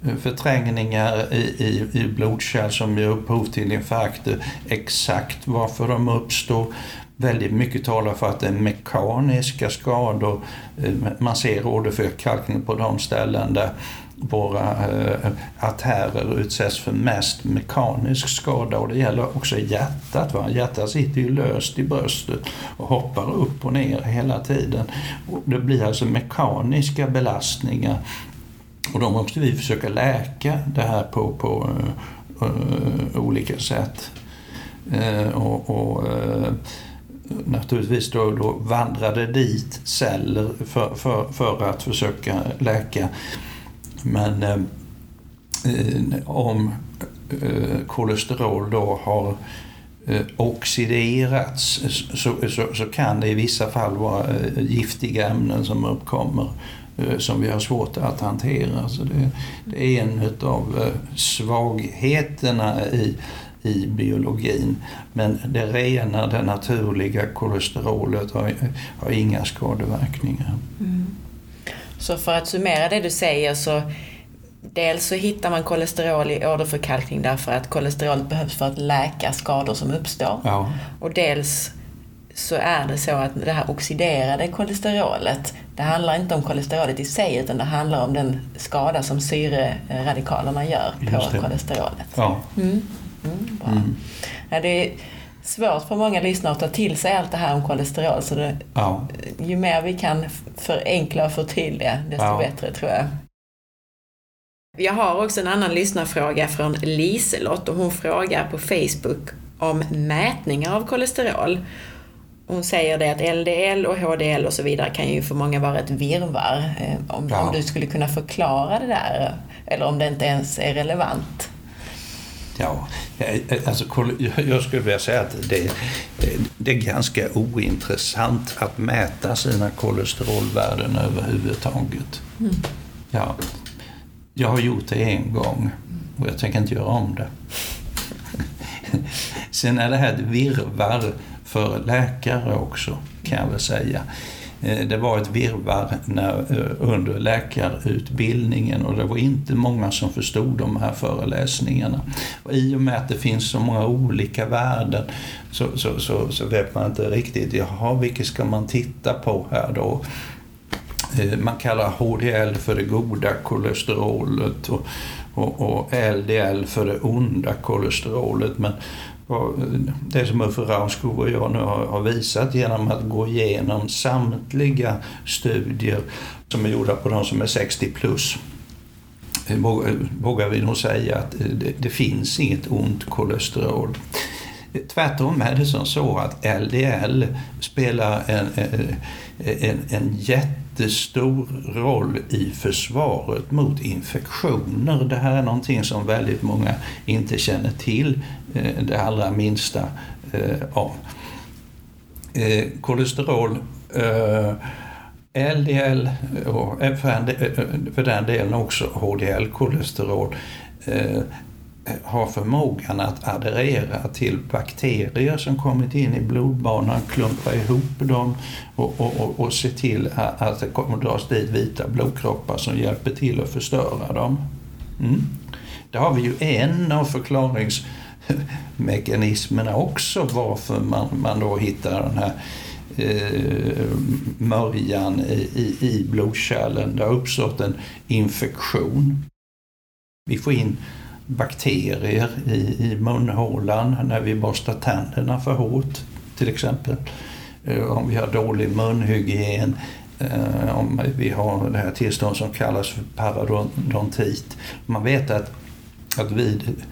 eh, förträngningar i, i, i blodkärl som ger upphov till infarkter, exakt varför de uppstår. Väldigt mycket talar för att det är mekaniska skador. Man ser åderförkalkning på de ställen där våra eh, artärer utsätts för mest mekanisk skada och det gäller också hjärtat. Va? Hjärtat sitter ju löst i bröstet och hoppar upp och ner hela tiden. Och det blir alltså mekaniska belastningar och då måste vi försöka läka det här på, på uh, olika sätt. Uh, och, uh, naturligtvis då, då vandrade dit celler för, för, för att försöka läka men eh, eh, om eh, kolesterol då har eh, oxiderats så, så, så, kan det i vissa fall vara eh, giftiga ämnen som uppkommer eh, som vi har svårt att hantera. Så det, det är en av svagheterna i, i biologin. Men det rena, det naturliga kolesterolet har, har inga skadeverkningar. Mm. Så för att summera det du säger så Dels så hittar man kolesterol i åderförkalkning därför att kolesterolet behövs för att läka skador som uppstår. Ja. Och dels så är det så att det här oxiderade kolesterolet, det handlar inte om kolesterolet i sig utan det handlar om den skada som syreradikalerna gör på kolesterolet. Ja. Mm. Mm, bra. Mm. Ja, det svårt för många lyssnare att ta till sig allt det här om kolesterol så det, ja. ju mer vi kan förenkla och förtydliga desto ja. bättre tror jag. Jag har också en annan lyssnarfråga från Liselott och hon frågar på Facebook om mätningar av kolesterol. Hon säger det att LDL och HDL och så vidare kan ju för många vara ett virrvarr. Eh, om, ja. om du skulle kunna förklara det där, eller om det inte ens är relevant. Ja, alltså, jag skulle vilja säga att det, det är ganska ointressant att mäta sina kolesterolvärden överhuvudtaget. Mm. Ja, jag har gjort det en gång och jag tänker inte göra om det. Sen är det här ett virrvarr för läkare också, kan jag väl säga. Eh, det var ett virrvarr när, eh, under läkarutbildningen och det var inte många som förstod de här föreläsningarna. Och I och med att det finns så många olika värden så, så, så, så vet man inte riktigt, jaha, vilket ska man titta på här då? Eh, man kallar HDL för det goda kolesterolet och, och, och LDL för det onda kolesterolet. Men det som Uffe Raunskog och jag nu har visat genom att gå igenom samtliga studier som är gjorda på de som är 60 plus eh, eh, vågar vi nog säga att eh, det, det finns inget ont kolesterol. Tvärtom är det som så att LDL spelar en, en, en jättestor roll i försvaret mot infektioner. Det här är någonting som väldigt många inte känner till eh, det allra minsta av. om. Eh, kolesterol LDL och för den delen också HDL-kolesterol Eh, har förmågan att adderera till bakterier som kommit in i blodbanan, klumpa ihop dem och, och, och, och se till att det kommer dras dit vita blodkroppar som hjälper till att förstöra dem. Mm. Där har vi ju en av förklaringsmekanismerna också varför man, man då hittar den här eh, mörjan i, i, i blodkärlen. Det har uppstått en infektion. Vi får in bakterier i, i munhålan när vi borstar tänderna för hårt till exempel. Eh, om vi har dålig munhygien, eh, om vi har det här tillståndet som kallas för parodontit. Man vet att, att vid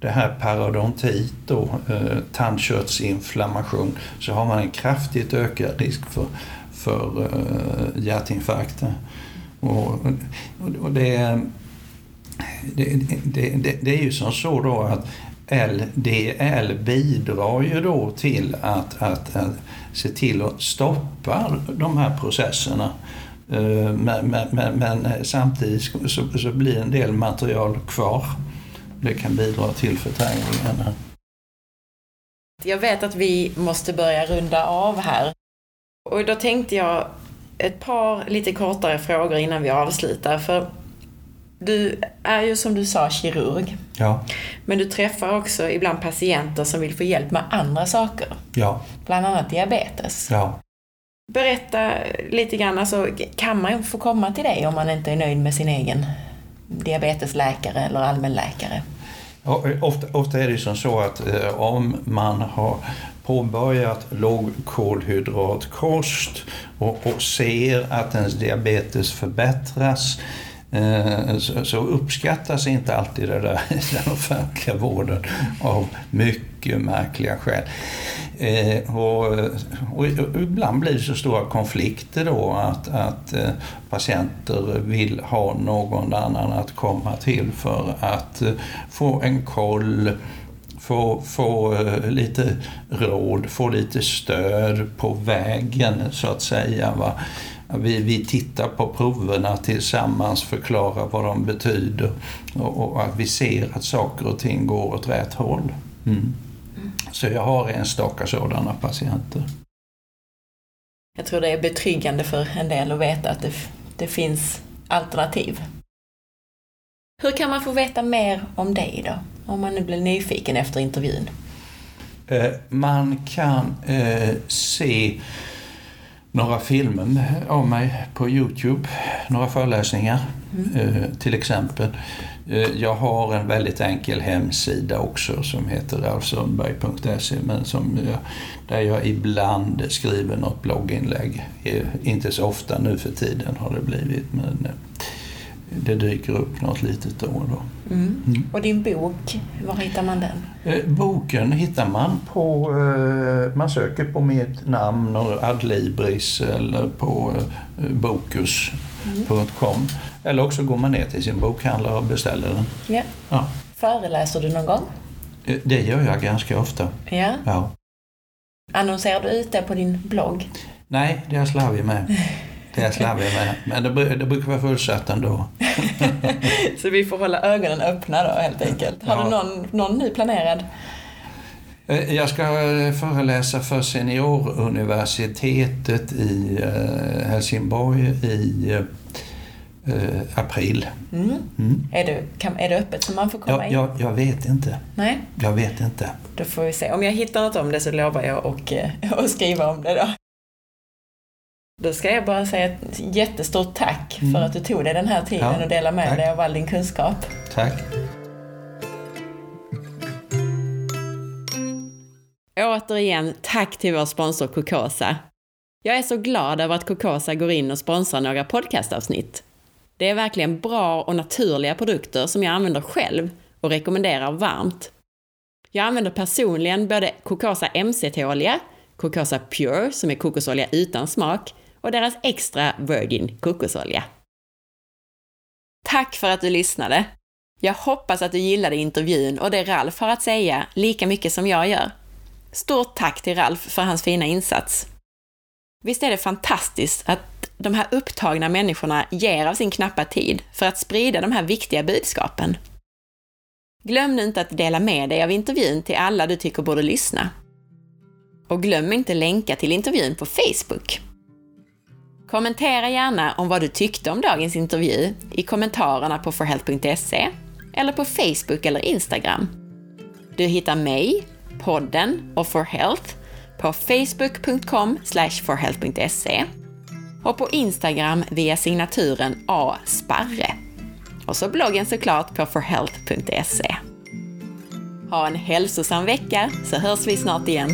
det här parodontit, då, eh, tandköttsinflammation, så har man en kraftigt ökad risk för, för eh, hjärtinfarkter. Och, och det, det, det, det, är ju som så då att LDL bidrar ju då till att, att, att se till att stoppa de här processerna. Eh, men, men, men, men samtidigt så, så, blir en del material kvar. Det kan bidra till förträngningarna. Jag vet att vi måste börja runda av här. Och då tänkte jag ett par lite kortare frågor innan vi avslutar. För du är ju som du sa kirurg. Ja. Men du träffar också ibland patienter som vill få hjälp med andra saker. Ja. Bland annat diabetes. Ja. Berätta lite grann, alltså, kan man få komma till dig om man inte är nöjd med sin egen diabetesläkare eller allmänläkare? Ja, ofta, ofta är det som så att eh, om man har påbörjat lågkolhydratkost och, och ser att ens diabetes förbättras Eh, så uppskattas inte alltid det där i den offentliga vården av mycket märkliga skäl. Eh, och, och, ibland blir det så stora konflikter då att, att eh, patienter vill ha någon annan att komma till för att få en koll få, få lite råd, få lite stöd på vägen så att säga. Va? Vi, vi tittar på proverna tillsammans, förklarar vad de betyder och, och att vi ser att saker och ting går åt rätt håll. Mm. Så jag har enstaka sådana patienter. Jag tror det är betryggande för en del att veta att det, det finns alternativ. Hur kan man få veta mer om dig då? Om man nu blir nyfiken efter intervjun. Eh, man kan eh, se några filmer av mig på Youtube, några föreläsningar mm. Eh, till exempel. Eh, jag har en väldigt enkel hemsida också som heter ralfsundberg.se men som jag, där jag ibland skriver något blogginlägg. Eh, inte så ofta nu för tiden har det blivit men det dyker upp något litet då och då. Mm. Mm. Och din bok, var hittar man den? Eh, boken hittar man på, eh, man söker på mitt namn och Adlibris eller på eh, bokus.com. Mm. Eller också går man ner till sin bokhandlare och beställer den. Ja. ja. Föreläser du någon gång? Det gör jag ganska ofta. Ja. ja. Annonserar du ut det på din blogg? Nej, det är jag slarvig med. Det är slarvig med. Men det, det brukar vara fullsatt ändå. så vi får hålla ögonen öppna då helt enkelt. Har ja. du någon, någon ny planerad? Eh, jag ska eh, föreläsa för Senioruniversitetet i eh, Helsingborg i april. Mm. Mm. Är, det, kan, är det öppet så man får komma in? Jag, jag vet inte. Nej? Jag vet inte. Då får vi se. Om jag hittar något om det så lovar jag att skriva om det då. Då ska jag bara säga ett jättestort tack mm. för att du tog dig den här tiden ja, och delade med tack. dig av all din kunskap. Tack. Återigen, tack till vår sponsor Cocosa. Jag är så glad över att Cocosa går in och sponsrar några podcastavsnitt. Det är verkligen bra och naturliga produkter som jag använder själv och rekommenderar varmt. Jag använder personligen både Cocosa MCT-olja, Cocosa Pure som är kokosolja utan smak och deras extra virgin kokosolja. Tack för att du lyssnade! Jag hoppas att du gillade intervjun och det Ralf har att säga lika mycket som jag gör. Stort tack till Ralf för hans fina insats! Visst är det fantastiskt att de här upptagna människorna ger av sin knappa tid för att sprida de här viktiga budskapen. Glöm nu inte att dela med dig av intervjun till alla du tycker borde lyssna. Och glöm inte länka till intervjun på Facebook. Kommentera gärna om vad du tyckte om dagens intervju i kommentarerna på forhealth.se eller på Facebook eller Instagram. Du hittar mig, podden och For Health på facebook.com forhealth.se och på Instagram via signaturen asparre. Och så bloggen såklart på forhealth.se. Ha en hälsosam vecka så hörs vi snart igen.